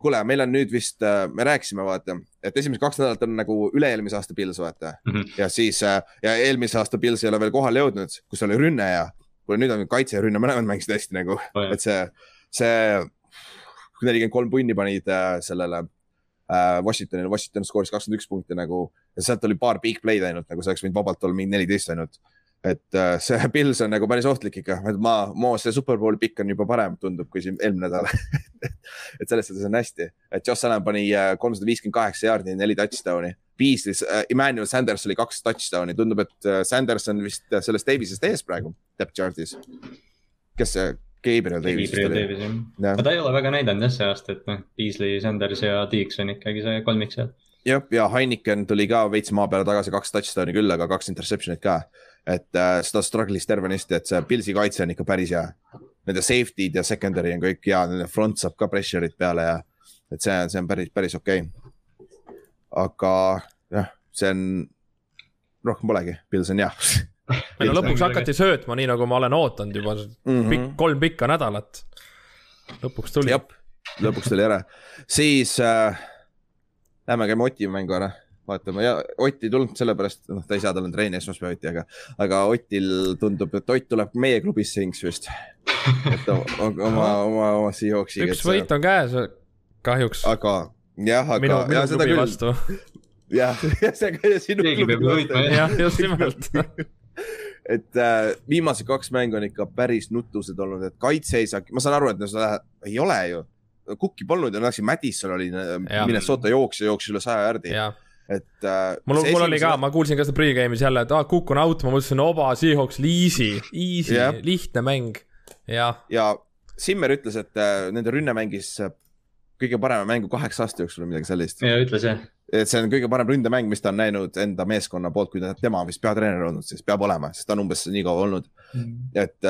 Speaker 2: kuule, meil on nüüd vist, me rääkisime, vaata, et esimesed kaks nädalat on nagu üle-eelmise aasta Pils, vaata mm. -hmm. ja siis äh, ja eelmise aasta Pils ei ole veel kohale jõudnud, kus oli rünne ja kuule, nüüd on kaitse ja rünne mõlemad mängisid hästi nagu, et see, see nelikümmend kolm punni panid äh, sellele äh, Washingtonile, Washington skooris kakskümmend üks punkti nagu ja sealt oli paar big play'd ainult nagu see oleks võinud vabalt olla mingi neliteist ainult et äh, see Pils on nagu päris ohtlik ikka, et ma, Mo see Superbowli pikk on juba parem, tundub, kui siin eelmine nädal et selles suhtes on hästi, et Joss Allan pani äh, kolmsada viiskümmend kaheksa jaardi, neli touchdown'i. Beaslis äh,, Emmanuel Sanders oli kaks touchdown'i, tundub, et äh, Sanders on vist sellest Davisest ees praegu, depth chart'is. kes see, Gabriel Davis
Speaker 4: Gabriel? Davis jah. aga, ta ei ole väga näidanud jah see aasta, et noh, Beasley, Sanders ja Deeks on ikkagi see kolmik seal.
Speaker 2: jah, ja Heineken tuli ka veits maa peale tagasi, kaks touchdown'i küll, aga kaks interception'it ka. et äh, seda struggle'is tervenisti, et see Pilsi kaitse on ikka päris hea. Nende safety'd ja secondary on kõik hea, nende front saab ka pressure'it peale ja et see, see on päris, päris okei okay.. aga jah, see on, rohkem polegi, Pils on hea
Speaker 3: ei no lõpuks hakati söötma, nii nagu ma olen ootanud juba
Speaker 2: mm.
Speaker 3: pikk, kolm pikka nädalat. lõpuks tuli.
Speaker 2: jah, lõpuks tuli ära, siis äh, lähme käime Oti mängu ära, vaatame ja Ott ei tulnud sellepärast, noh, ta ei saa, tal on trenni esmaspäeviti, aga, aga Otil tundub, et Ott tuleb meie klubisse Inks vist. et o- o- oma, oma, oma Seahawksiga.
Speaker 3: üks võit on käes, kahjuks.
Speaker 2: aga jah, aga
Speaker 3: minu,
Speaker 2: ja
Speaker 3: minu
Speaker 2: seda
Speaker 3: klubi
Speaker 2: küll,
Speaker 3: vastu.
Speaker 2: jah, see ka ja sinu klubi vastu.
Speaker 3: jah, just nimelt.
Speaker 2: et äh, viimased kaks mängu on ikka päris nutused olnud, et kaitse ei saa, ma saan aru, et no seda ei ole ju. Kukki polnud ja läksin Madison oli
Speaker 3: Jah.
Speaker 2: Minnesota jooksja, jooksis üle saja järdi,
Speaker 3: jah,
Speaker 2: et äh,.
Speaker 3: mul, mul oli ka, ma kuulsin ka seda pre-game'is jälle, et aa, Cook on out, ma mõtlesin, oba, Seahawks, easy, easy
Speaker 2: Jah.
Speaker 3: lihtne mäng. jah,
Speaker 2: ja Simmer ütles, et äh, nende rünne mängis äh, kõige parema mängu kaheksa aasta jooksul või midagi sellist.
Speaker 4: ja ütles jah,
Speaker 2: et see on kõige parem ründemäng, mis ta on näinud enda meeskonna poolt, kui ta, tema on vist peatreener olnud, siis peab olema, sest ta on umbes nii kaua olnud. et,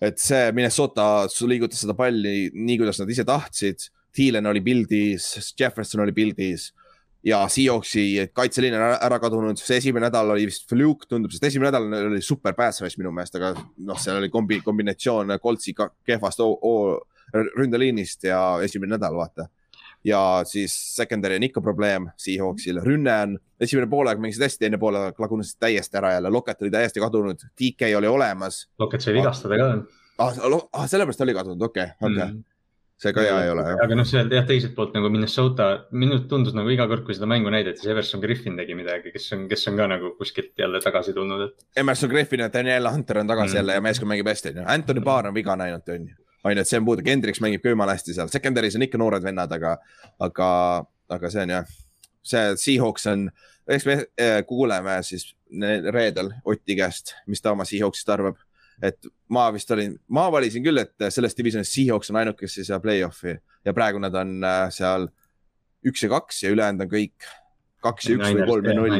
Speaker 2: et see Minnesota liigutas seda palli nii, kuidas nad ise tahtsid. Thielen oli pildis, Jefferson oli pildis ja Seahawksi kaitseliin on ära, kadunud, see esimene nädal oli vist fluke, tundub, sest esimene nädal oli super pass rush minu meelest, aga noh, seal oli kombi-, kombinatsioon Coltsi kehvast ründeliinist ja esimene nädal, vaata. Ja siis secondary on ikka probleem Seahawksil, rünne on, esimene poolaeg mängisid hästi, teine poolaeg lagunesid täiesti ära jälle, Locket oli täiesti kadunud, DK oli olemas
Speaker 4: Loket sai vigastada ka.
Speaker 2: ah,. Ah, sellepärast oli kadunud, okei okay,, okei okay., see ka hea ei ole
Speaker 4: aga noh, seal jah, teiselt poolt nagu Minnesota, minult tundus nagu iga kord, kui seda mängu näidati, siis Everson Griffin tegi midagi, kes on, kes on ka nagu kuskilt jälle tagasi tulnud, et.
Speaker 2: Emerson Griffin ja Daniel Hunter on tagasi mm.
Speaker 4: Mm.
Speaker 2: jälle ja meeskond mängib hästi, onju. Anthony Barr on viga näinud, onju. onju, et see on puudu, Kendricks mängib ka jumala hästi seal, secondary's on ikka noored vennad, aga, aga, aga see on jah, see Seahawks on, eks me eh, kuuleme siis reedel Oti käest, mis ta oma Seahawksist arvab. et ma vist olin, ma valisin küll, et selles divisionis Seahawks on ainuke, kes ei saa play-off'i. Ja praegu nad on äh, seal üks ja kaks ja ülejäänud on kõik kaks ja üks või kolm ja null.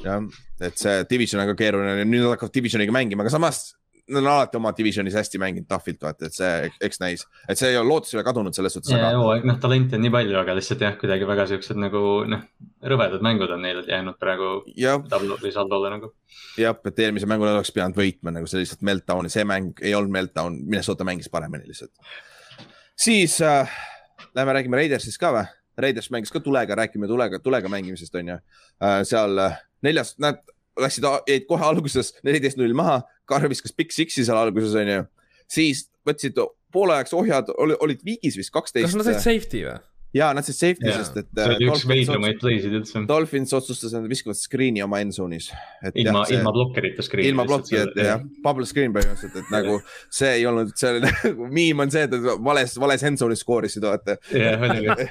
Speaker 3: Jah,
Speaker 2: et see division on ka keeruline. Nüüd nad hakkavad divisioniga mängima, aga samas nad on alati oma divisionis hästi mänginud tahvilt, vaata, et see, eks näis, et see ei ole lootus ei ole kadunud selles suhtes,
Speaker 4: ja hooaeg, noh, talenti on nii palju, aga lihtsalt jah, kuidagi väga siuksed nagu noh, rõvedad mängud on neil jäänud praegu
Speaker 2: jah,
Speaker 4: tablo või saldole nagu.
Speaker 2: jah, et eelmise mängu nad oleks pidanud võitma nagu see lihtsalt meltdown ja see mäng ei olnud meltdown, Minnesota mängis paremini lihtsalt. siis äh, lähme räägime Raidersist ka või? Raiders mängis ka tulega, räägime tulega, tulega mängimisest on ju äh,. seal äh, neljas, nad läksid, jäid kohe alguses neliteist null maha, Carr viskas Big Six'i seal alguses on ju. siis võtsid poole ajaks ohjad, olid viigis vist
Speaker 3: kas nad said
Speaker 2: kaksteist.
Speaker 3: safety või?
Speaker 2: ja nad said safety, sest et.
Speaker 4: see oli üks veidramaid play'sid üldse.
Speaker 2: Dolphins otsustas, et nad viskavad screen'i oma endzone'is.
Speaker 4: ilma, ilma blokkerita screen'i.
Speaker 2: ilma plokki, et jah, bubble screen põhimõtteliselt, et nagu see ei olnud, see oli nagu, miim on see, et vales, vales endzone'is skoorisid, vaata.
Speaker 4: jah, oligi.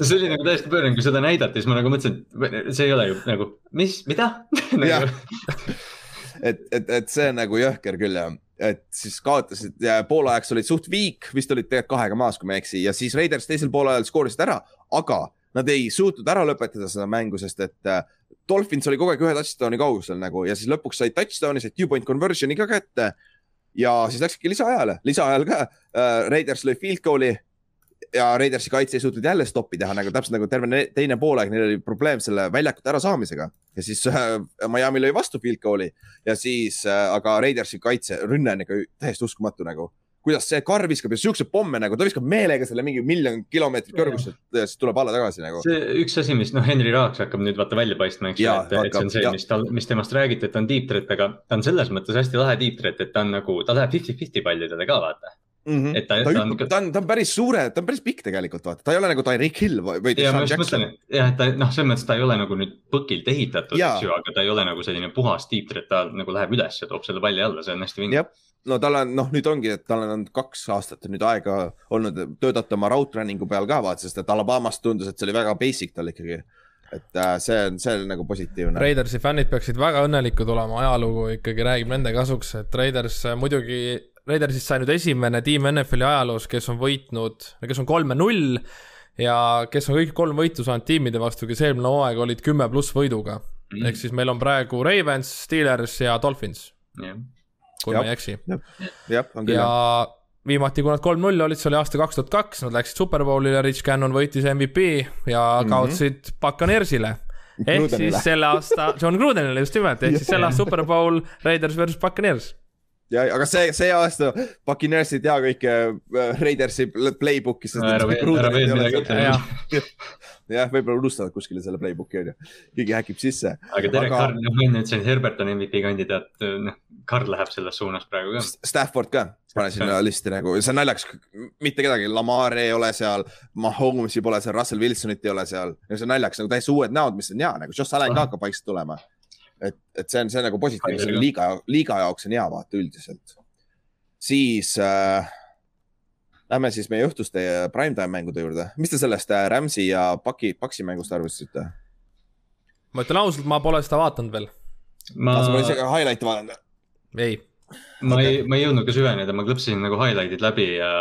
Speaker 4: see oli nagu täiesti pöörane, kui seda näidati, siis ma nagu mõtlesin, et see ei ole ju nagu, mis, mida
Speaker 2: Jah. et, et, et see on nagu jõhker küll ja, et siis kaotasid ja poolajaks olid suht viik, vist olid tegelikult kahega maas, kui ma ei eksi ja siis Raiders teisel poolajal skoorisid ära, aga nad ei suutnud ära lõpetada seda mängu, sest et äh, Dolphins oli kogu aeg ühe touchdown'i kaugusel nagu ja siis lõpuks said touchdown'i, said two point conversion'i ka kätte. ja siis läksidki lisaajale, lisaajal ka äh, Raiders lõi field goal'i ja Raidersi kaitse ei suutnud jälle stoppi teha nagu täpselt nagu terve ne- teine poolaeg, neil oli probleem selle väljakute ärasaamisega ja siis äh, Miami lõi vastu field goal'i ja siis äh,, aga Raidersi kaitse, rünne on ikka täiesti uskumatu nagu. kuidas see Carr viskab ja siukseid pomme nagu, ta viskab meelega selle mingi miljon kilomeetrit kõrguselt ja siis tuleb alla tagasi nagu.
Speaker 4: see üks asi, mis noh, Henry Raaks hakkab nüüd vaata välja paistma, eks ju, et, et see on see mis tal, mis temast räägiti, et ta on deep threat, aga ta on selles mõttes hästi lahe deep threat, et ta on nagu, ta läheb fifty-fifty pallidele ka vaata. Et ta-
Speaker 2: ta,
Speaker 4: ta
Speaker 2: ta,
Speaker 4: on
Speaker 2: ta on, ta on päris suure, ta on päris pikk tegelikult vaata, ta ei ole nagu Tyreek Hill või, või
Speaker 4: ja ma just mõtlen, et jah, et ta noh, selles mõttes ta ei ole nagu nüüd põkilt ehitatud, eks ju, aga ta ei ole nagu selline puhas deep threat, ta nagu läheb üles ja toob selle palli alla, see on hästi vinge.
Speaker 2: no tal on, noh, nüüd ongi, et tal on olnud kaks aastat nüüd aega olnud töötada oma route running'u peal ka vaata, sest et Alabamas tundus, et see oli väga basic tal ikkagi. et äh, see on, see on nagu positiivne.
Speaker 3: Raidersi fännid peaksid väga õnnelikud olema, ajalugu ikkagi räägib nende kasuks, et Raiders muidugi, Raidersist sai nüüd esimene tiim NFL-i ajaloos, kes on võitnud, kes on kolme-null ja kes on kõik kolm võitu saanud tiimide vastu, kes eelmine hooaeg olid kümme pluss võiduga mm.. ehk siis meil on praegu Ravens, Steelers ja Dolphins,
Speaker 4: jah,
Speaker 3: kui ma ei eksi.
Speaker 2: jah, on küll
Speaker 3: ja
Speaker 2: jah.
Speaker 3: viimati, kui nad kolm-null olid, see oli aasta kaks tuhat kaks, nad läksid Superbowlile, Rich Gannon võitis MVP ja
Speaker 2: Mhm.
Speaker 3: kaotasid Buccaneersile ehk
Speaker 2: Grudenile.
Speaker 3: siis selle aasta, John Grudenile just nimelt, ehk siis selle aasta Superbowl Raiders versus Buccaneers.
Speaker 2: ja, aga see, see aasta Buccaneers ei tea kõike äh, Raidersi playbook'i,
Speaker 3: jah,
Speaker 2: võib-olla unustavad kuskile selle playbook'i onju, keegi häkib sisse.
Speaker 4: aga Derek
Speaker 2: Aga-
Speaker 4: Carr, noh, enne ütlesin, Herbert on MVP kandidaat, noh, Carr läheb selles suunas praegu ka.
Speaker 2: Stafford ka, pane sinna listi nagu, see on naljakas, mitte kedagi, Lamar ei ole seal, Mahomes'i pole seal, Russell Wilsonit ei ole seal. see on naljakas. Nagu täiesti uued näod, mis on hea nagu, Josh Allan ka hakkab vaikselt tulema. et, et see on, see on nagu positiivne, see on liiga, liiga jaoks on hea vaata üldiselt. siis äh, lähme siis meie õhtuste primetime mängude juurde, mis te sellest äh, Rams'i ja Paki, Paksi mängust arvasite?
Speaker 3: ma ütlen ausalt, ma pole seda vaadanud veel,
Speaker 4: ma,
Speaker 2: sa pole isegi highlight'i vaadanud?
Speaker 3: ei.
Speaker 4: ma ei, ma ei jõudnud ka süveneda, ma klõpsisin nagu highlight'id läbi ja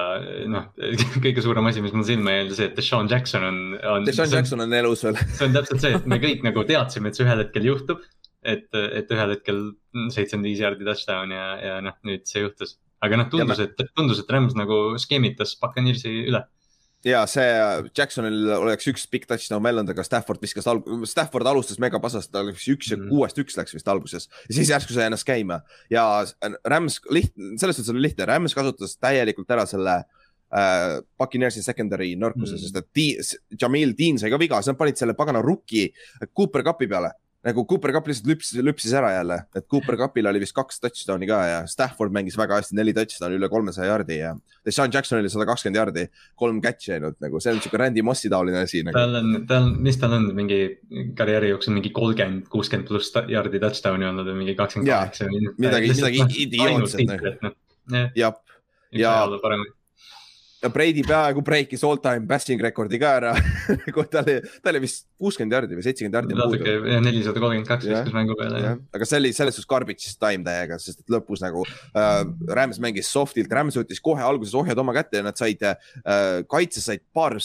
Speaker 4: noh, kõige suurem asi, mis mul silma jäi, oli see, et Deshaun Jackson on, on.
Speaker 2: Deshaun Jackson on elus veel.
Speaker 4: see on täpselt see, et me kõik nagu teadsime, et see ühel hetkel juhtub. et, et ühel hetkel seitsekümmend viis jaardi touchdown ja, ja noh, nüüd see juhtus. aga noh, tundus, et, tundus, et Rams nagu skeemitas Buccaneersi üle.
Speaker 2: ja see Jacksonil oleks üks pikk touchdown veel olnud, aga Stafford viskas alg-, Stafford alustas megapasast, ta läks üks
Speaker 4: Mhm.
Speaker 2: kuuest üks läks vist alguses ja siis järsku sai ennast käima ja Rams lihtne, selles suhtes oli lihtne, Rams kasutas täielikult ära selle äh, Buccaneersi secondary nõrkuse mm., sest et Jamil Dean sai ka viga, siis nad panid selle pagana rookie Cooper Cupi peale nagu Cooper Cup lihtsalt lüpsis, lüpsis ära jälle, et Cooper Cupil oli vist kaks touchdown'i ka ja Stafford mängis väga hästi, neli touchdown'i üle kolmesaja jardi ja Deshaun Jacksonil sada kakskümmend jardi, kolm catch'i ainult nagu see on siuke Randy Mossi taoline asi nagu.
Speaker 4: tal on, tal, mis tal on mingi karjääri jooksul mingi kolmkümmend, kuuskümmend pluss jardi touchdown'i olnud või mingi kakskümmend kaheksa.
Speaker 2: midagi- midagi idiootset,
Speaker 4: noh, jah,
Speaker 2: Ja-
Speaker 4: ajaloo paremaid.
Speaker 2: Ja Brady peaaegu breikis all time passing rekordi ka ära. Kui ta oli, ta oli vist kuuskümmend jardi või seitsekümmend jardi
Speaker 4: natuke nelisada kolmkümmend kaks viskas mängu peale.
Speaker 2: jah, aga see oli selles suhtes garbage time täiega, sest et lõpus nagu äh, Rams mängis soft'ilt, Rams võttis kohe alguses ohjad oma kätte ja nad said äh,, kaitses said paar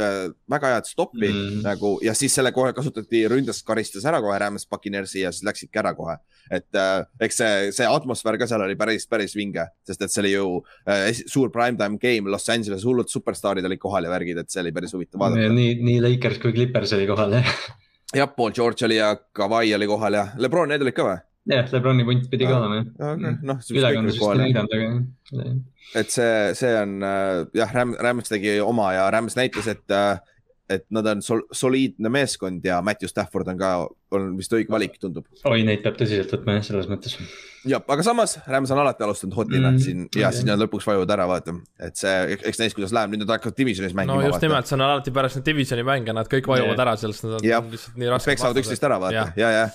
Speaker 2: äh, väga head stoppi mm. Nagu ja siis selle kohe kasutati, ründas karistas ära kohe Rams Buccaneersi ja siis läksidki ära kohe. et äh, eks see, see atmosfäär ka seal oli päris, päris vinge, sest et see oli ju äh, suur primetime game, Los Angeles hullud superstaarid olid kohal ja värgid, et see oli päris huvitav vaadata.
Speaker 4: nii, nii Lakers kui Clippers oli kohal jah.
Speaker 2: jah, Paul George oli ja Kawhi oli kohal ja Lebron, need olid ka või?
Speaker 4: jah, Lebroni punt pidi ka
Speaker 2: Aa,
Speaker 4: olema jah.
Speaker 2: noh,
Speaker 4: ülekandes vist ei näidanud, aga.
Speaker 2: et see, see on äh, jah, Ram, Rams tegi oma ja Rams näitas, et äh, et nad on sol soliidne meeskond ja Matthew Stafford on ka, on vist õige valik, tundub.
Speaker 4: oi, neid peab tõsiselt võtma jah, selles mõttes.
Speaker 2: jah, aga samas Rams on alati alustanud hot'ina mm, siin ja okay. siis nad lõpuks vajuvad ära, vaata, et see, eks näis, kuidas läheb, nüüd nad hakkavad divisionis mängima.
Speaker 3: no just vaata. nimelt, see on alati pärast neid divisioni mänge, nad kõik vajuvad yeah. ära, sellest nad on lihtsalt nii raske.
Speaker 2: peksavad üksteist ära, vaata, ja, ja, ja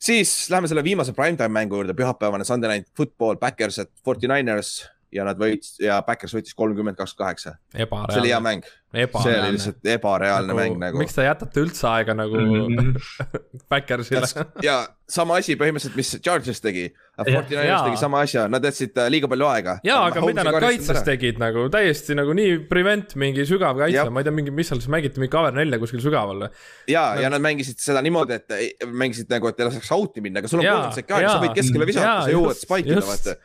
Speaker 2: siis lähme selle viimase primetime mängu juurde, pühapäevane Sunday Night Football, Backers at Forty Niners ja nad võits- ja Backers võitis kolmkümmend, kakskümmend kaheksa. see oli hea mäng. see oli lihtsalt ebareaalne nagu, mäng nagu.
Speaker 3: miks te jätate üldse aega nagu mm -hmm. Backersile
Speaker 2: ja sama asi põhimõtteliselt, mis Chargers tegi. Fortinanders tegi sama asja, nad jätsid äh, liiga palju aega.
Speaker 3: jaa, aga mida nad kaitses tegid nagu täiesti nagu nii prevent mingi sügav kaitse, ma ei tea, mingi, mis seal siis mängiti, mingi cover nelja kuskil sügaval.
Speaker 2: ja, ja nad mängisid seda niimoodi, et mängisid nagu, et ei laseks out'i minna, aga sul on kolmkümmend aega, sa võid keskele visata, sa jõuad spike ida, vaata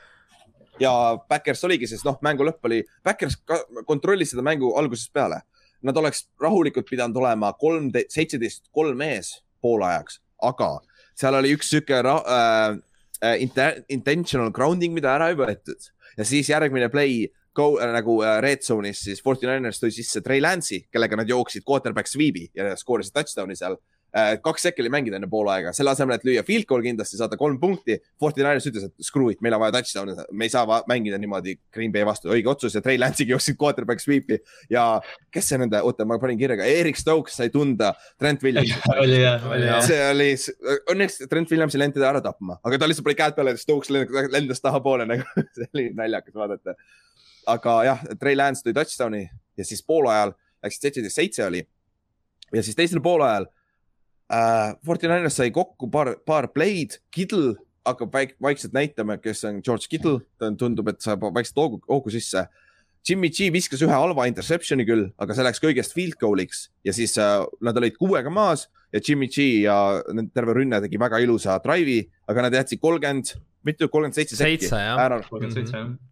Speaker 2: ja Backers oligi, sest noh, mängu lõpp oli, Backers kontrollis seda mängu algusest peale. Nad oleks rahulikult pidanud olema kolm, seitseteist, kolm ees poolajaks, aga seal oli üks sihuke äh, äh, intentional grounding, mida ära ei võetud ja siis järgmine play go, äh, nagu äh, red zone'is siis Forty Niners tõi sisse Trey Lance'i, kellega nad jooksid quarterback sweep'i ja skoorisid touchdown'i seal kaks sekki oli mängida enne poolaega, selle asemel, et lüüa field goal kindlasti, saada kolm punkti. Forty Niners ütles, et screw it, meil on vaja touchdown'i, me ei saa mängida niimoodi Green Bay vastu, õige otsus ja Trey Lance'iga jooksid quarterback sweep'i. ja kes see nende, oota, ma panin kirja ka, Erik Stokes sai tunda Trent Williamsi
Speaker 4: oli jah, oli jah.
Speaker 2: see oli, õnneks Trent Williamsi lend teda ära tapma, aga ta lihtsalt pani käed peale, Stokes lendas tahapoole nagu see oli naljakas vaadata. aga jah, Trey Lance tõi touchdown'i ja siis poolajal läksid seitseteist seitse oli. ja siis teisel poolajal äh,. Forty Niners sai kokku paar, paar play'd, Kittle hakkab väik, vaikselt näitama, kes on George Kittle, ta tundub, et saab vaikselt hoogu, hoogu sisse. Jimmy G viskas ühe halva interception'i küll, aga see läks kõigest field goal'iks ja siis äh, nad olid kuuega maas ja Jimmy G ja terve rünne tegi väga ilusa drive'i, aga nad jätsid kolmkümmend, mitu, kolmkümmend seitse sekki.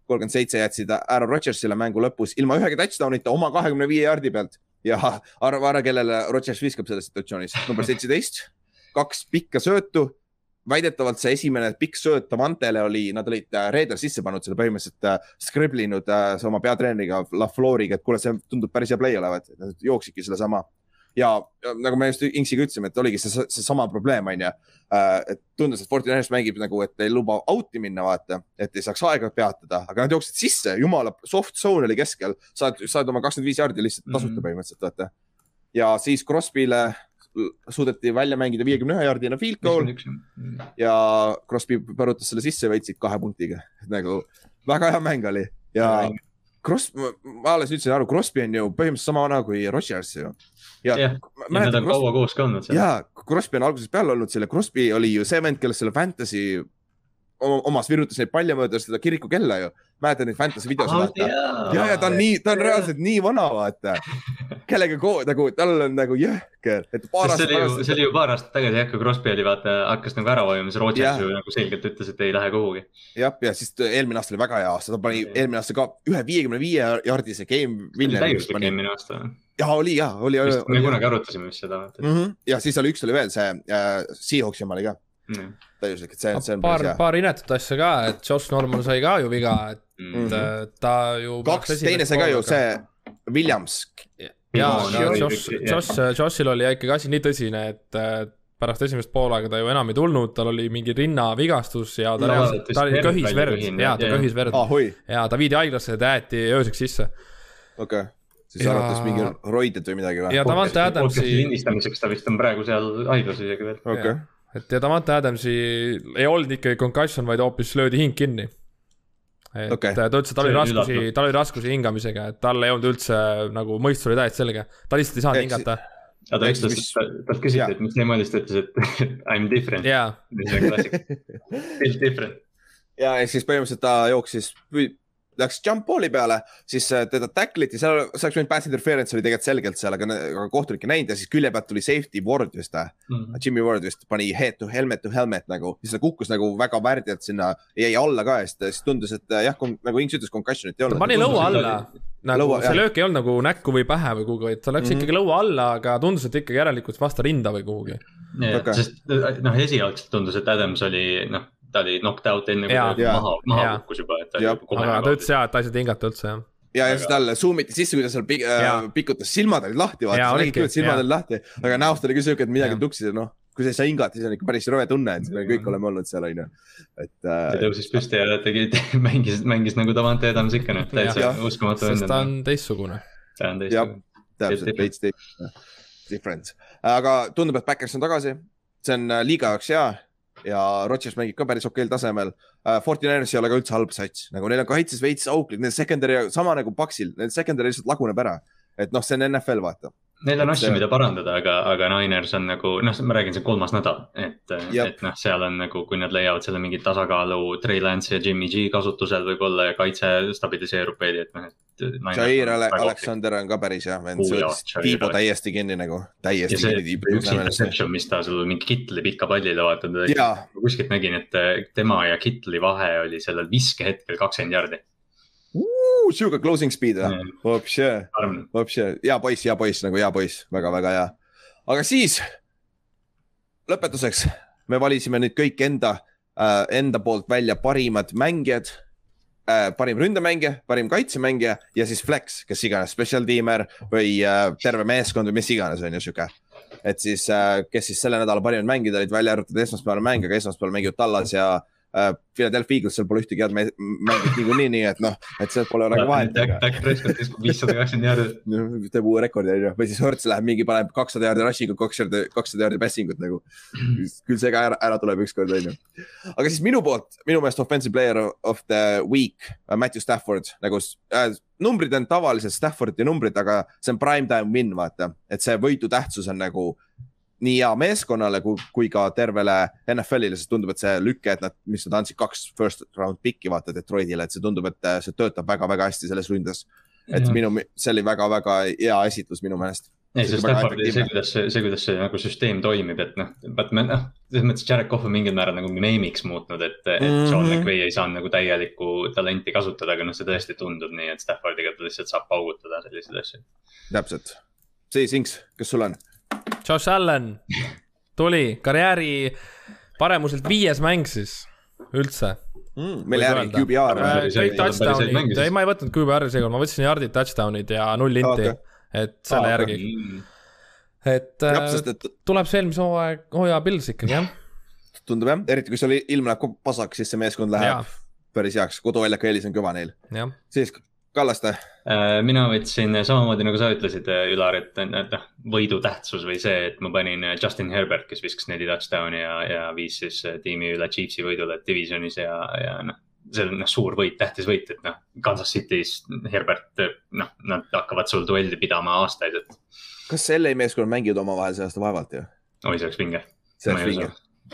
Speaker 2: kolmkümmend seitse jätsid Aaron Rodgersile mängu lõpus ilma ühegi touchdown'ita oma kahekümne viie jaardi pealt ja arva ära, kellele Rodgers viskab selles situatsioonis, number seitseteist, kaks pikka söötu. väidetavalt see esimene pikk sööt Davantele oli, nad olid äh, reedel sisse pannud selle põhimõtteliselt äh, scribble'inud äh, oma peatreeneriga LaFleuriga, et kuule, see tundub päris hea play olevat, jooksidki sellesama ja nagu me just Inksiga ütlesime, et oligi see, seesama probleem, onju. Äh, et tundus, et Fortinanders mängib nagu, et ei luba out'i minna, vaata, et ei saaks aega peatada, aga nad jooksid sisse, jumala soft zone oli keskel, saad, saad oma kakskümmend viis jaardi lihtsalt tasuta mm -hmm. põhimõtteliselt, vaata. ja siis Crosby'le suudeti välja mängida viiekümne ühe jaardine field goal. Ja Crosby põrutas selle sisse võitsid kahe punktiga, nagu väga hea mäng oli. Ja Cross, ma alles ütlesin aru, Crosby on ju põhimõtteliselt sama vana kui Rodgers ju.
Speaker 4: ja, ja nad on kaua koos ka olnud
Speaker 2: seal. ja, Crosby on algusest peale olnud selle, Crosby oli ju see vend, kellest selle fantasy omas virutas neid palle mööda seda kirikukella ju. mäletad neid fantasy videosid oh,? ja, ja ta on nii, ta on reaalselt nii vana, vaata. kellega koos nagu, tal on nagu jõhker, et
Speaker 4: paar aastat tagasi. see oli ju paar aastat tagasi jah, kui Crosby oli vaata, hakkas nagu ära vajuma, siis Rodgers ju nagu selgelt ütles, et ei lähe kuhugi.
Speaker 2: jah, ja siis eelmine aasta oli väga hea aasta, ta pani eelmine aasta ka ühe viiekümne viie jaardise game
Speaker 4: täiuslik eelmine aasta
Speaker 2: ja oli ja, oli.
Speaker 4: me kunagi arutasime vist seda.
Speaker 2: -hmm. ja siis oli üks oli veel see äh, Seahawksi oma oli ka täiuslik, et see, see on
Speaker 3: paar, paar inetut asja ka, et Josh Norman sai ka ju viga, et mm -hmm. ta ju.
Speaker 2: kaks, teine sai ka ju see Williams.
Speaker 3: ja, Josh, Josh, Joshil oli ikkagi asi nii tõsine, et pärast esimest poolaega ta ju enam ei tulnud, tal oli mingi rinnavigastus ja ta no, reaalselt, ta oli köhis verd, jaa, ta köhis verd
Speaker 2: ah,.
Speaker 3: ja ta viidi haiglasse ja ta jäeti ööseks sisse.
Speaker 2: okei okay siis ja... arvates mingi roided või midagi või?
Speaker 3: ja Davante Adamsi.
Speaker 4: lindistamiseks ta vist on praegu seal haiglas isegi veel.
Speaker 2: okei okay
Speaker 3: et ja Davante Adamsi ei olnud ikkagi concussion, vaid hoopis löödi hing kinni. et okay. ta ütles, et tal oli raskusi, tal oli raskusi hingamisega, et tal ei olnud üldse nagu mõistus oli täiesti selge, ta lihtsalt ei saanud hingata.
Speaker 4: ja ta ütles, talt küsiti, et mis niimoodi, siis ta ütles, et I m different
Speaker 3: yeah..
Speaker 4: mis on klassik, feel different.
Speaker 2: ja ehk siis põhimõtteliselt ta jooksis, läks jump ball'i peale, siis äh, teda tackle'iti, seal, see oleks võinud pass interference oli tegelikult selgelt seal, aga, aga kohtunik ei näinud ja siis külje pealt tuli safety Ward vist mm, -hmm. Jimmy Ward vist pani head to helmet to helmet nagu, siis ta kukkus nagu väga värdjalt sinna, jäi alla ka ja siis tundus, et äh, jah, nagu Inks ütles, concussion'it ei olnud.
Speaker 3: ta pani lõua alla, nagu lõua, see löök ei olnud nagu näkku või pähe või kuhugi, vaid ta läks mm -hmm. ikkagi lõua alla, aga tundus, et ikkagi järelikult vastu rinda või kuhugi.
Speaker 4: Okay. sest noh, esialgselt tundus, et Adams oli noh ta oli knocked out enne, kui ta maha, maha kukkus juba, et ta
Speaker 3: oli kohe. aga ta ütles jaa, et ta ei saanud hingata üldse jah.
Speaker 2: Ja, ja siis talle zoom iti sisse, kui ta seal pik- äh, pikutas, silmad olid lahti, vaata, sa nägid küll, et silmad olid lahti, aga näost oli küll siuke, et midagi tuksis ja noh, kui sa ei saa hingata, siis on ikka päris rõve tunne, et me kõik oleme olnud seal, onju. et
Speaker 4: ta
Speaker 2: äh,
Speaker 4: tõusis püsti ja tegi, mängis, mängis nagu Davante Adams ikka noh, täitsa uskumatu
Speaker 3: sest ta
Speaker 4: on.
Speaker 3: teistsugune.
Speaker 4: ta on täiesti,,
Speaker 2: täpselt,
Speaker 4: different.
Speaker 2: veits teist, different. aga tundub, et Backers on tagasi, see on äh, liiga jaoks hea ja Rodgers mängib ka päris okeil tasemel uh,. Fortiners ei ole ka üldse halb sats, nagu neil on kaitses veits auklik, neil secondary sama nagu Paxil, neil secondary lihtsalt laguneb ära. et noh, see on NFL, vaata.
Speaker 4: Neil on asju, mida parandada, aga, aga Niners on nagu noh, ma räägin, see on kolmas nädal, et,
Speaker 2: Jep.
Speaker 4: et noh, seal on nagu, kui nad leiavad selle mingi tasakaalu Trey Lance ja Jimmy G kasutusel võib-olla ja kaitse stabiliseerub veidi, et noh, et.
Speaker 2: Jair Ale Alexander on ka päris hea vend, see võttis
Speaker 4: Alex-
Speaker 2: täiesti kinni nagu, täiesti
Speaker 4: see
Speaker 2: kinni
Speaker 4: üks
Speaker 2: Tiibo.
Speaker 4: interception, mis ta sul mingi Kittli pikka pallile vaata,
Speaker 2: Jaa.
Speaker 4: kuskilt nägin, et eh, tema ja Kittli vahe oli sellel viskehetkel kakskümmend jardi.
Speaker 2: sihuke closing speed või? Vopše,
Speaker 4: arm,
Speaker 2: vopše, hea poiss, hea poiss nagu hea poiss, väga-väga hea. aga siis lõpetuseks me valisime nüüd kõik enda äh,, enda poolt välja parimad mängijad äh,. parim ründemängija, parim kaitsemängija ja siis flex, kes iganes, special teamer või äh, terve meeskond või mis iganes on ju sihuke. et siis äh,, kes siis selle nädala parimad mängijad olid, välja arvatud esmaspäevane mäng, aga esmaspäeval mängivad Tallas ja äh, Philadelphia Eagles, seal pole ühtegi head mängijat niikuinii, nii et noh, et sealt pole nagu vahet.
Speaker 4: Dak Prescott viskab viissada kakskümmend jardi.
Speaker 2: teeb uue rekordi onju, või siis Hertz läheb mingi, paneb kakssada jaardi rushing ut, kakssada, kakssada jaardi passing ut nagu. küll see ka ära, ära tuleb ükskord onju. aga siis minu poolt, minu meelest offensive player of the week, Matthew Stafford nagu äh, numbrid on tavalised Staffordi numbrid, aga see on prime time win, vaata, et see võidu tähtsus on nagu nii hea meeskonnale kui, kui ka tervele NFL-ile, sest tundub, et see lüke, et nad, mis nad andsid kaks first round pick'i vaata Detroitile, et see tundub, et äh, see töötab väga-väga hästi selles ründes et minu, see oli väga-väga hea esitlus minu meelest.
Speaker 4: ei, see
Speaker 2: See on väga
Speaker 4: Staffordi, see kuidas see, see, kuidas see nagu süsteem toimib, et noh, vaat me noh, selles mõttes Jared Cough on mingil määral nagu meemiks muutnud, et, et
Speaker 2: Mhm.
Speaker 4: Sean McVay ei saanud nagu täielikku talenti kasutada, aga noh, see tõesti tundub nii, et Staffordiga ta lihtsalt saab paugutada selliseid asju.
Speaker 2: täpselt. siis Inks, kes sul on?
Speaker 3: Josh Allan tuli karjääri paremuselt viies mäng siis üldse.
Speaker 2: mille järgi
Speaker 3: öelda.
Speaker 2: QBR
Speaker 4: Äh,
Speaker 3: kõik touchdown'id, ei, ma ei võtnud QBR-i seekord, ma võtsin yard'id, touchdown'id ja null inti.
Speaker 2: Okei.
Speaker 3: et selle
Speaker 2: Aa,
Speaker 3: järgi, et
Speaker 2: jah,
Speaker 3: äh,
Speaker 2: sest et
Speaker 3: tuleb see eelmise hooaeg, hooaja Pils ikkagi jah,
Speaker 2: tundub jah, eriti kui seal ilm läheb pasaks, siis see meeskond läheb.
Speaker 3: Jaa.
Speaker 2: päris heaks, koduväljaku eelis on kõva neil. siis Kallaste,
Speaker 4: mina võtsin samamoodi nagu sa ütlesid, Ülar, et, noh, võidu tähtsus või see, et ma panin äh, Justin Herbert, kes viskas neli touchdown'i ja, ja viis siis äh, tiimi üle Chiefsi võidule divisionis ja, ja noh. see on noh, suur võit, tähtis võit, et noh, Kansas City's Herbert, noh, nad hakkavad sul duelli pidama aastaid, et
Speaker 2: kas LA meeskond mängivad omavahel see aasta vaevalt ju?
Speaker 4: oi, see oleks vinge.
Speaker 2: see
Speaker 4: Ma
Speaker 2: oleks
Speaker 4: ei
Speaker 2: vinge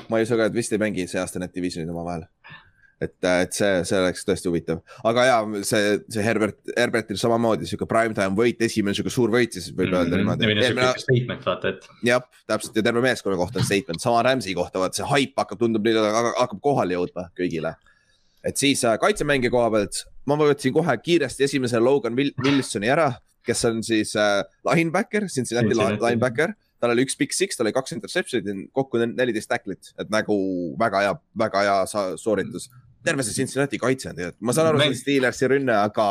Speaker 2: ma ei usu ka, et vist ei mängi see aasta need divisionid omavahel. et, et see, see oleks tõesti huvitav, aga ja see, see Herbert, Herbertil samamoodi sihuke primetime võit, esimene sihuke suur võit, siis võib öelda
Speaker 4: ja
Speaker 2: niimoodi.
Speaker 4: või sihuke statement, vaata, et
Speaker 2: jah, täpselt ja terve meeskonna kohta on statement, sama Rams'i kohta, vaat see haip hakkab, tundub nüüd hakkab- hakkab kohale jõudma kõigile. et siis äh, kaitsemängija koha pealt ma võtsin kohe kiiresti esimese Logan Will Wilsoni ära, kes on siis äh, linebacker, Cincinnati li-
Speaker 4: Cincinnati.
Speaker 2: linebacker. tal oli üks big six, tal oli kaks interception'it, kokku neliteist tacklit, et nagu väga hea, väga hea sooritus. Terve see Cincinnati kaitse on tegelikult, ma saan aru, see on Steelersi rünne, aga,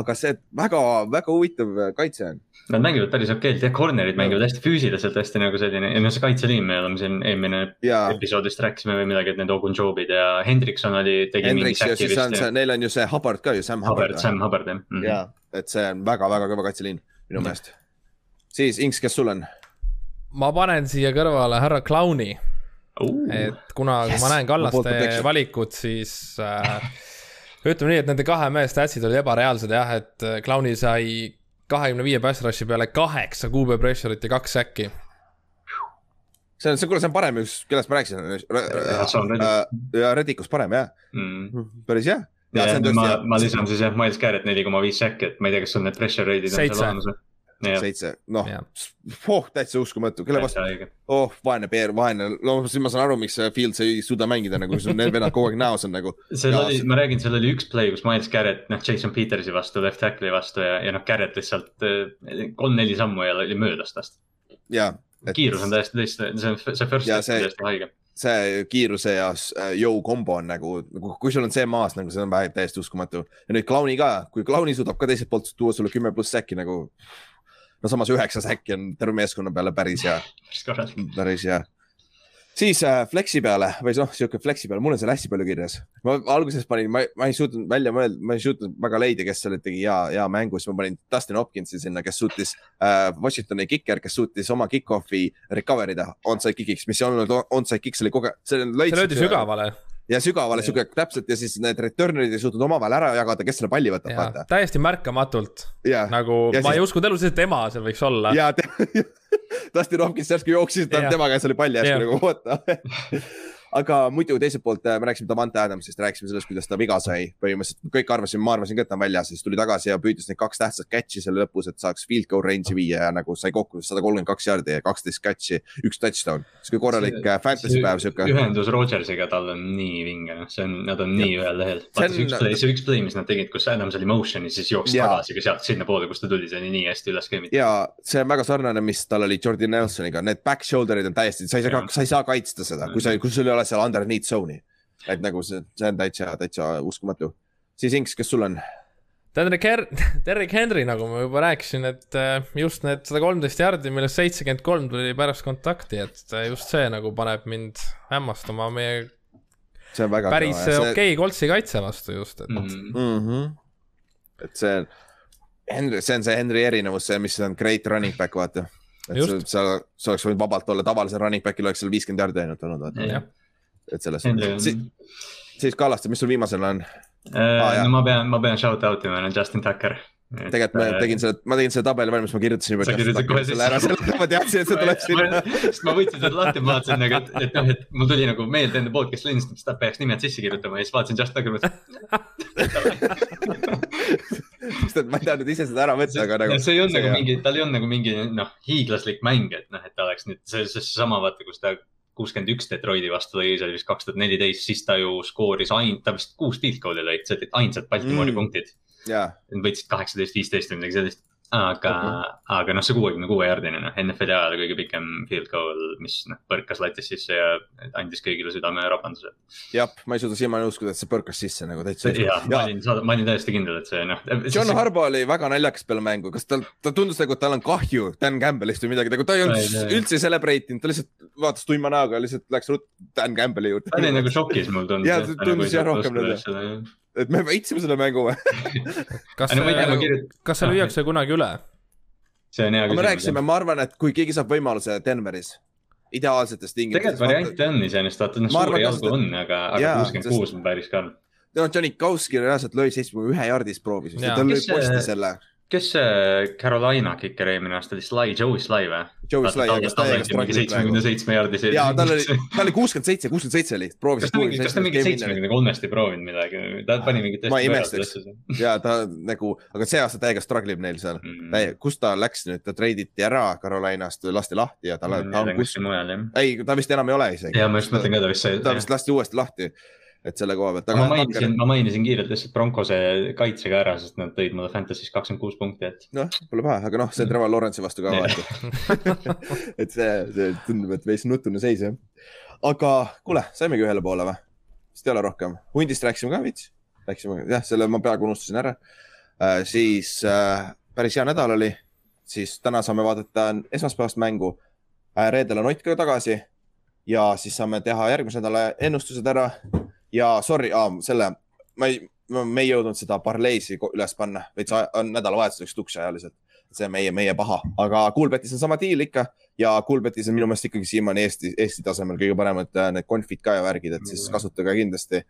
Speaker 2: aga see väga-väga huvitav kaitse on.
Speaker 4: nad mängivad päris okeilt ja corner'id mängivad hästi füüsiliselt, hästi nagu selline ja noh, see kaitseliin, me oleme siin eelmine
Speaker 2: ja
Speaker 4: episoodist rääkisime või midagi, et need Ogunjobid ja Hendrikson oli, tegi mingi
Speaker 2: Hendriks ja
Speaker 4: säki
Speaker 2: siis on see, neil on ju see Hubbard ka ju, Sam Hubbard
Speaker 4: Hubbard,. Sam Hubbard jah mm -hmm..
Speaker 2: ja, et see on väga-väga kõva kaitseliin minu
Speaker 4: Mhm.
Speaker 2: meelest. siis Inks, kes sul on?
Speaker 3: ma panen siia kõrvale härra Clowni, et kuna yes, ma näen Kallaste valikut, siis äh, ütleme nii, et nende kahe mehe statsid olid ebareaalsed jah, et äh, Clowni sai kahekümne viie pass rush'i peale kaheksa QB pressure'it ja kaks säkki.
Speaker 2: see on, see, kuule, see on parem üks, kellest ma rääkisin. Ja Reddikus parem jah,
Speaker 4: mm..
Speaker 2: päris hea. ja
Speaker 4: ja ma, ma lisan siis jah, Miles Garrett neli koma viis säkki, et ma ei tea, kas sul need pressure rate'id on seal olemas või?
Speaker 2: seitse, noh oh täitsa uskumatu, kelle vastu, oh vaene Peer, vaene, no siis ma saan aru, miks Fields ei suuda mängida nagu, sul need vennad kogu aeg näos on nagu.
Speaker 4: seal oli ma räägin, seal oli üks play, kus Miles Garrett, noh, Jason Petersi vastu, left tackle'i vastu ja, ja noh, Garrett lihtsalt eh, kolm-neli sammu ja oli möödas tast.
Speaker 2: et
Speaker 4: kiirus on täiesti tõesti, see on, see first
Speaker 2: Ja
Speaker 4: step on
Speaker 2: see-
Speaker 4: täiesti haige.
Speaker 2: see kiiruse ja äh, jõu kombo on nagu, nagu, kui sul on see maas nagu see on täiesti uskumatu ja nüüd Clowni ka, kui Clowni suudab ka teiselt poolt tuua sulle kümme pluss säkki nagu. No samas üheksa säkki on terve meeskonna peale päris hea,
Speaker 4: päris
Speaker 2: hea. siis äh, Flexi peale või noh, sihuke Flexi peale, mul on seal hästi palju kirjas. ma alguses panin, ma, ma ei suutnud välja mõelda, ma ei suutnud väga leida, kes seal tegi hea, hea mängu, siis ma panin Dustin Hopkinsi sinna, kes suutis äh,, Washingtoni kiker, kes suutis oma kick-off'i recover ida onside kick'iks, mis ei olnud onside kick, see oli see oli
Speaker 3: see löödi sügavale
Speaker 2: ja sügavale sihuke täpselt ja siis need return'id ei suutnud omavahel ära jagada, kes selle palli võtab, vaata.
Speaker 3: täiesti märkamatult,
Speaker 2: ja,
Speaker 3: nagu
Speaker 2: Ja
Speaker 3: ma
Speaker 2: siis-
Speaker 3: ei uskunud elu sees, et tema seal võiks olla.
Speaker 2: ja Dustin Hopkins järsku jooksis,
Speaker 3: Jah.
Speaker 2: tema käes oli pall järsku nagu oota. aga muidu teiselt poolt äh, me rääkisime Davante Adamsist, rääkisime sellest, kuidas ta viga sai, põhimõtteliselt kõik arvasime, ma arvasin ka, et ta on väljas, siis tuli tagasi ja püüdis need kaks tähtsat catch'i selle lõpus, et saaks field goal range'i viia ja nagu sai kokku sada kolmkümmend kaks jardi ja kaksteist catch'i, üks touchdown. sihuke korralik äh, fantasy päev sihuke.
Speaker 4: ühendus Rodgersiga tal on nii vinge, noh, see on, nad on nii ühel lehel.
Speaker 2: See
Speaker 4: vaata see üks play, see üks play, mis nad tegid, kus Adams oli motion'is, siis jooksis tagasi ka sealt sinnapoole, kust ta tuli, see oli nii hästi üles skeemitud.
Speaker 2: ja see on väga sarnane, mis tal oli Jordan Nelsoniga, need back shoulder'id on täiesti, sa ei saa sa ei saa kaitsta seda, kui sa, kui sul ei ole seal underneath zone'i. et nagu see, see on täitsa, täitsa uskumatu. siis Inks, kes sul on?
Speaker 3: Derek Her-, Derek Henry, nagu ma juba rääkisin, et äh, just need sada kolmteist jardi, millest seitsekümmend kolm tuli pärast kontakti, et äh, just see nagu paneb mind hämmastuma meie
Speaker 2: see on väga
Speaker 3: päris
Speaker 2: kõva ja see-
Speaker 3: okei Koltsi kaitse vastu just, et
Speaker 4: Mm.
Speaker 2: mm. -hmm. et see on, Henry, see on see Henry erinevus, see, mis on great running back, vaata. et
Speaker 3: Just.
Speaker 2: sa, sa, sa oleks võinud vabalt olla, tavalisel running back'il oleks seal viiskümmend jardi ainult olnud, vaata. Et selles suhtes si,. siis Kallaste, mis sul viimasel on?
Speaker 4: Äh,
Speaker 2: jah.
Speaker 4: no ma pean, ma pean shout out ima Justin Tucker.
Speaker 2: tegelikult ma tegin selle, ma tegin selle tabeli valmis, ma kirjutasin juba.
Speaker 4: Sa kirjutasid kohe
Speaker 2: selle ära,
Speaker 4: sisse.
Speaker 2: ma teadsin, et see tuleb sinna.
Speaker 4: sest ma võtsin seda lahti, ma vaatasin nagu, et, et noh, et mul tuli nagu meelde enne podcast'i lindistamist, et ta peaks nimed sisse kirjutama ja siis vaatasin Just Tucker,
Speaker 2: sest et ma ei tahtnud ise seda ära võtta, aga nagu.
Speaker 4: see ei olnud nagu mingi, tal ei olnud nagu mingi noh, hiiglaslik mäng, et noh, et ta oleks nüüd, see, see seesama vaata, kus ta kuuskümmend üks Detroiti vastu lõi, see oli vist kaks tuhat neliteist, siis ta ju skooris ainult, ta vist kuus field goal'i lõi, see olid ainsad Baltimoori
Speaker 2: Mm.
Speaker 4: punktid. Nad võitsid kaheksateist, viisteist või midagi sellist. Aga okay., aga noh, see kuuekümne kuue jardine, noh, NFL-i ajal kõige pikem field goal, mis noh, põrkas latis sisse ja andis kõigile südamerapanduse.
Speaker 2: jah, ma ei suuda siiamaani uskuda, et see põrkas sisse nagu täitsa.
Speaker 4: ja ma olin, ma olin täiesti kindel, et see noh.
Speaker 2: John Harbo oli väga naljakas peale mängu, kas tal, ta tundus nagu, et tal on kahju Dan Campbellist või midagi, nagu ta ei olnud
Speaker 4: ei.
Speaker 2: üldse celebrate inud, ta lihtsalt vaatas tuima näoga, lihtsalt läks ruttu Dan Campbelli
Speaker 4: ta oli
Speaker 2: juurde.
Speaker 4: nagu šokis, mul tundus.
Speaker 2: Jaa, ta tundus jah rohkem. Et me võitsime selle mängu või?
Speaker 3: kas
Speaker 4: no
Speaker 3: see kas see lüüakse kunagi üle?
Speaker 4: see on hea
Speaker 2: me
Speaker 4: küsimus.
Speaker 2: rääkisime, ma arvan, et kui keegi saab võimaluse Denveris, ideaalsetes tingimustes.
Speaker 4: tegelikult variante on iseenesest, vaata noh, suuri
Speaker 2: ka
Speaker 4: jalgu on, aga, aga kuuskümmend kuus on päris karm.
Speaker 2: no Johnny Kauski reaalselt lõi seitsmekümne ühe jardis proovis, ta lõi posti selle.
Speaker 4: Kes see Carolina kiker eelmine aasta oli, Sly, Joey Sly või?
Speaker 2: Joe Sly, kes täiega struggled
Speaker 4: seitsmekümne seitsme jaardis.
Speaker 2: ja tal oli, ta oli kuuskümmend seitse, kuuskümmend seitse oli,
Speaker 4: kas ta mingi, kas ta mingi seitsmekümne kolmest ei proovinud midagi, ta pani mingit
Speaker 2: Ma ei imestaks.
Speaker 4: asja.
Speaker 2: ja ta nagu, aga see aasta täiega struggle ib neil seal.
Speaker 4: Mm.
Speaker 2: kust ta läks nüüd, ta treiditi ära Carolinast, lasti lahti ja ta, ta on kus,
Speaker 4: kuskil mujal jah.
Speaker 2: ei, ta vist enam ei ole isegi.
Speaker 4: ja ma just mõtlen ka, ta vist sai.
Speaker 2: ta vist lasti uuesti lahti, et selle koha pealt.
Speaker 4: ma mainisin, ma mainisin kiirelt lihtsalt Broncose kaitsega ära, sest nad tõid mulle Fantasy's kakskümmend kuus punkti, et
Speaker 2: noh, pole paha, aga noh, see on Trevor Lawrence'i vastu ka vaata. et see, see tundub, et veits nutune seis jah. aga kuule, saimegi ühele poole või? vist ei ole rohkem, hundist rääkisime ka veits, rääkisime jah, selle ma peaaegu unustasin ära äh,. siis äh, päris hea nädal oli, siis täna saame vaadata esmaspäevast mängu äh,. reedel on Ott ka tagasi ja siis saame teha järgmise nädala ennustused ära ja sorry selle ma ei, me ei jõudnud seda parleisi üles panna, veits on nädalavahetuseks tuksajaliselt. see on meie, meie paha, aga Coolbetis on sama diil ikka ja Coolbetis on minu meelest ikkagi siiamaani Eesti, Eesti tasemel kõige paremad äh, need confid ka ja värgid, et siis kasutage kindlasti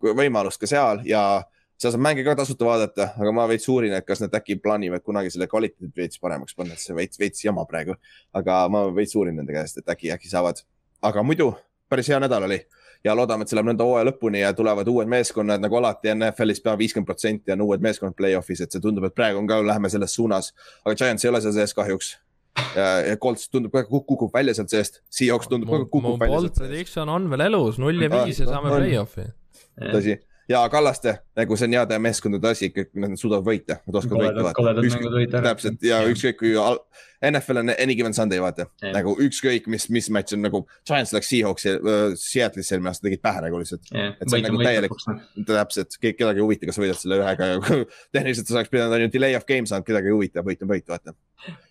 Speaker 2: võimalust ka seal ja seal saab mänge ka tasuta vaadata, aga ma veits uurin, et kas nad äkki plaanivad kunagi selle kvaliteedi veits paremaks panna, et see veits, veits jama praegu. aga ma veits uurin nende käest, et äkki, äkki saavad. aga muidu päris hea nädal oli ja loodame, et see läheb nõnda hooaja lõpuni ja tulevad uued meeskonnad nagu alati NFL-is pea viiskümmend protsenti on uued meeskonnad play-off'is, et see tundub, et praegu on ka, läheme selles suunas. aga Giants ei ole seal sees kahjuks. ja Colts tundub kogu aeg kukub välja sealt seest, Seahawks tundub
Speaker 3: mu
Speaker 2: kukub välja sealt seest.
Speaker 3: prediction on veel elus, null ja viis ja saame play-off'i.
Speaker 2: tõsi, ja Kallaste, nagu see on heade meeskondade asi, kõik nad suudavad võita, nad oskavad võita. täpselt ja ükskõik kui NFL on any given Sunday, vaata
Speaker 4: Jah.
Speaker 2: nagu ükskõik mis, mis matš on nagu Giants läks Seahawksi äh, Seattle'isse eelmine aasta, tegid pähe nagu lihtsalt. et see on nagu täielik- täpselt, keegi ei huvita, kas sa võidad selle ühega ja tehniliselt sa oleks pidanud on ju delay of game saanud, kedagi ei huvita, võit on võit, vaata.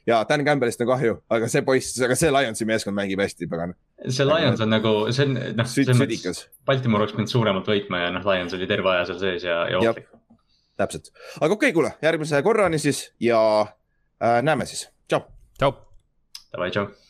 Speaker 2: ja Dan Campbellist on kahju, aga see poiss, aga see Lionsi meeskond mängib hästi, pagan.
Speaker 4: see Lions on nagu, see on noh, selles mõttes Baltimore oleks pidanud suuremalt võitma ja noh, Lions oli terve aja seal sees ja, ja ohtlik.
Speaker 2: täpselt. aga okei okay,, kuule, järgmise korrani siis ja äh, näeme siis, tšau.
Speaker 3: tšau.
Speaker 4: Davai, tšau.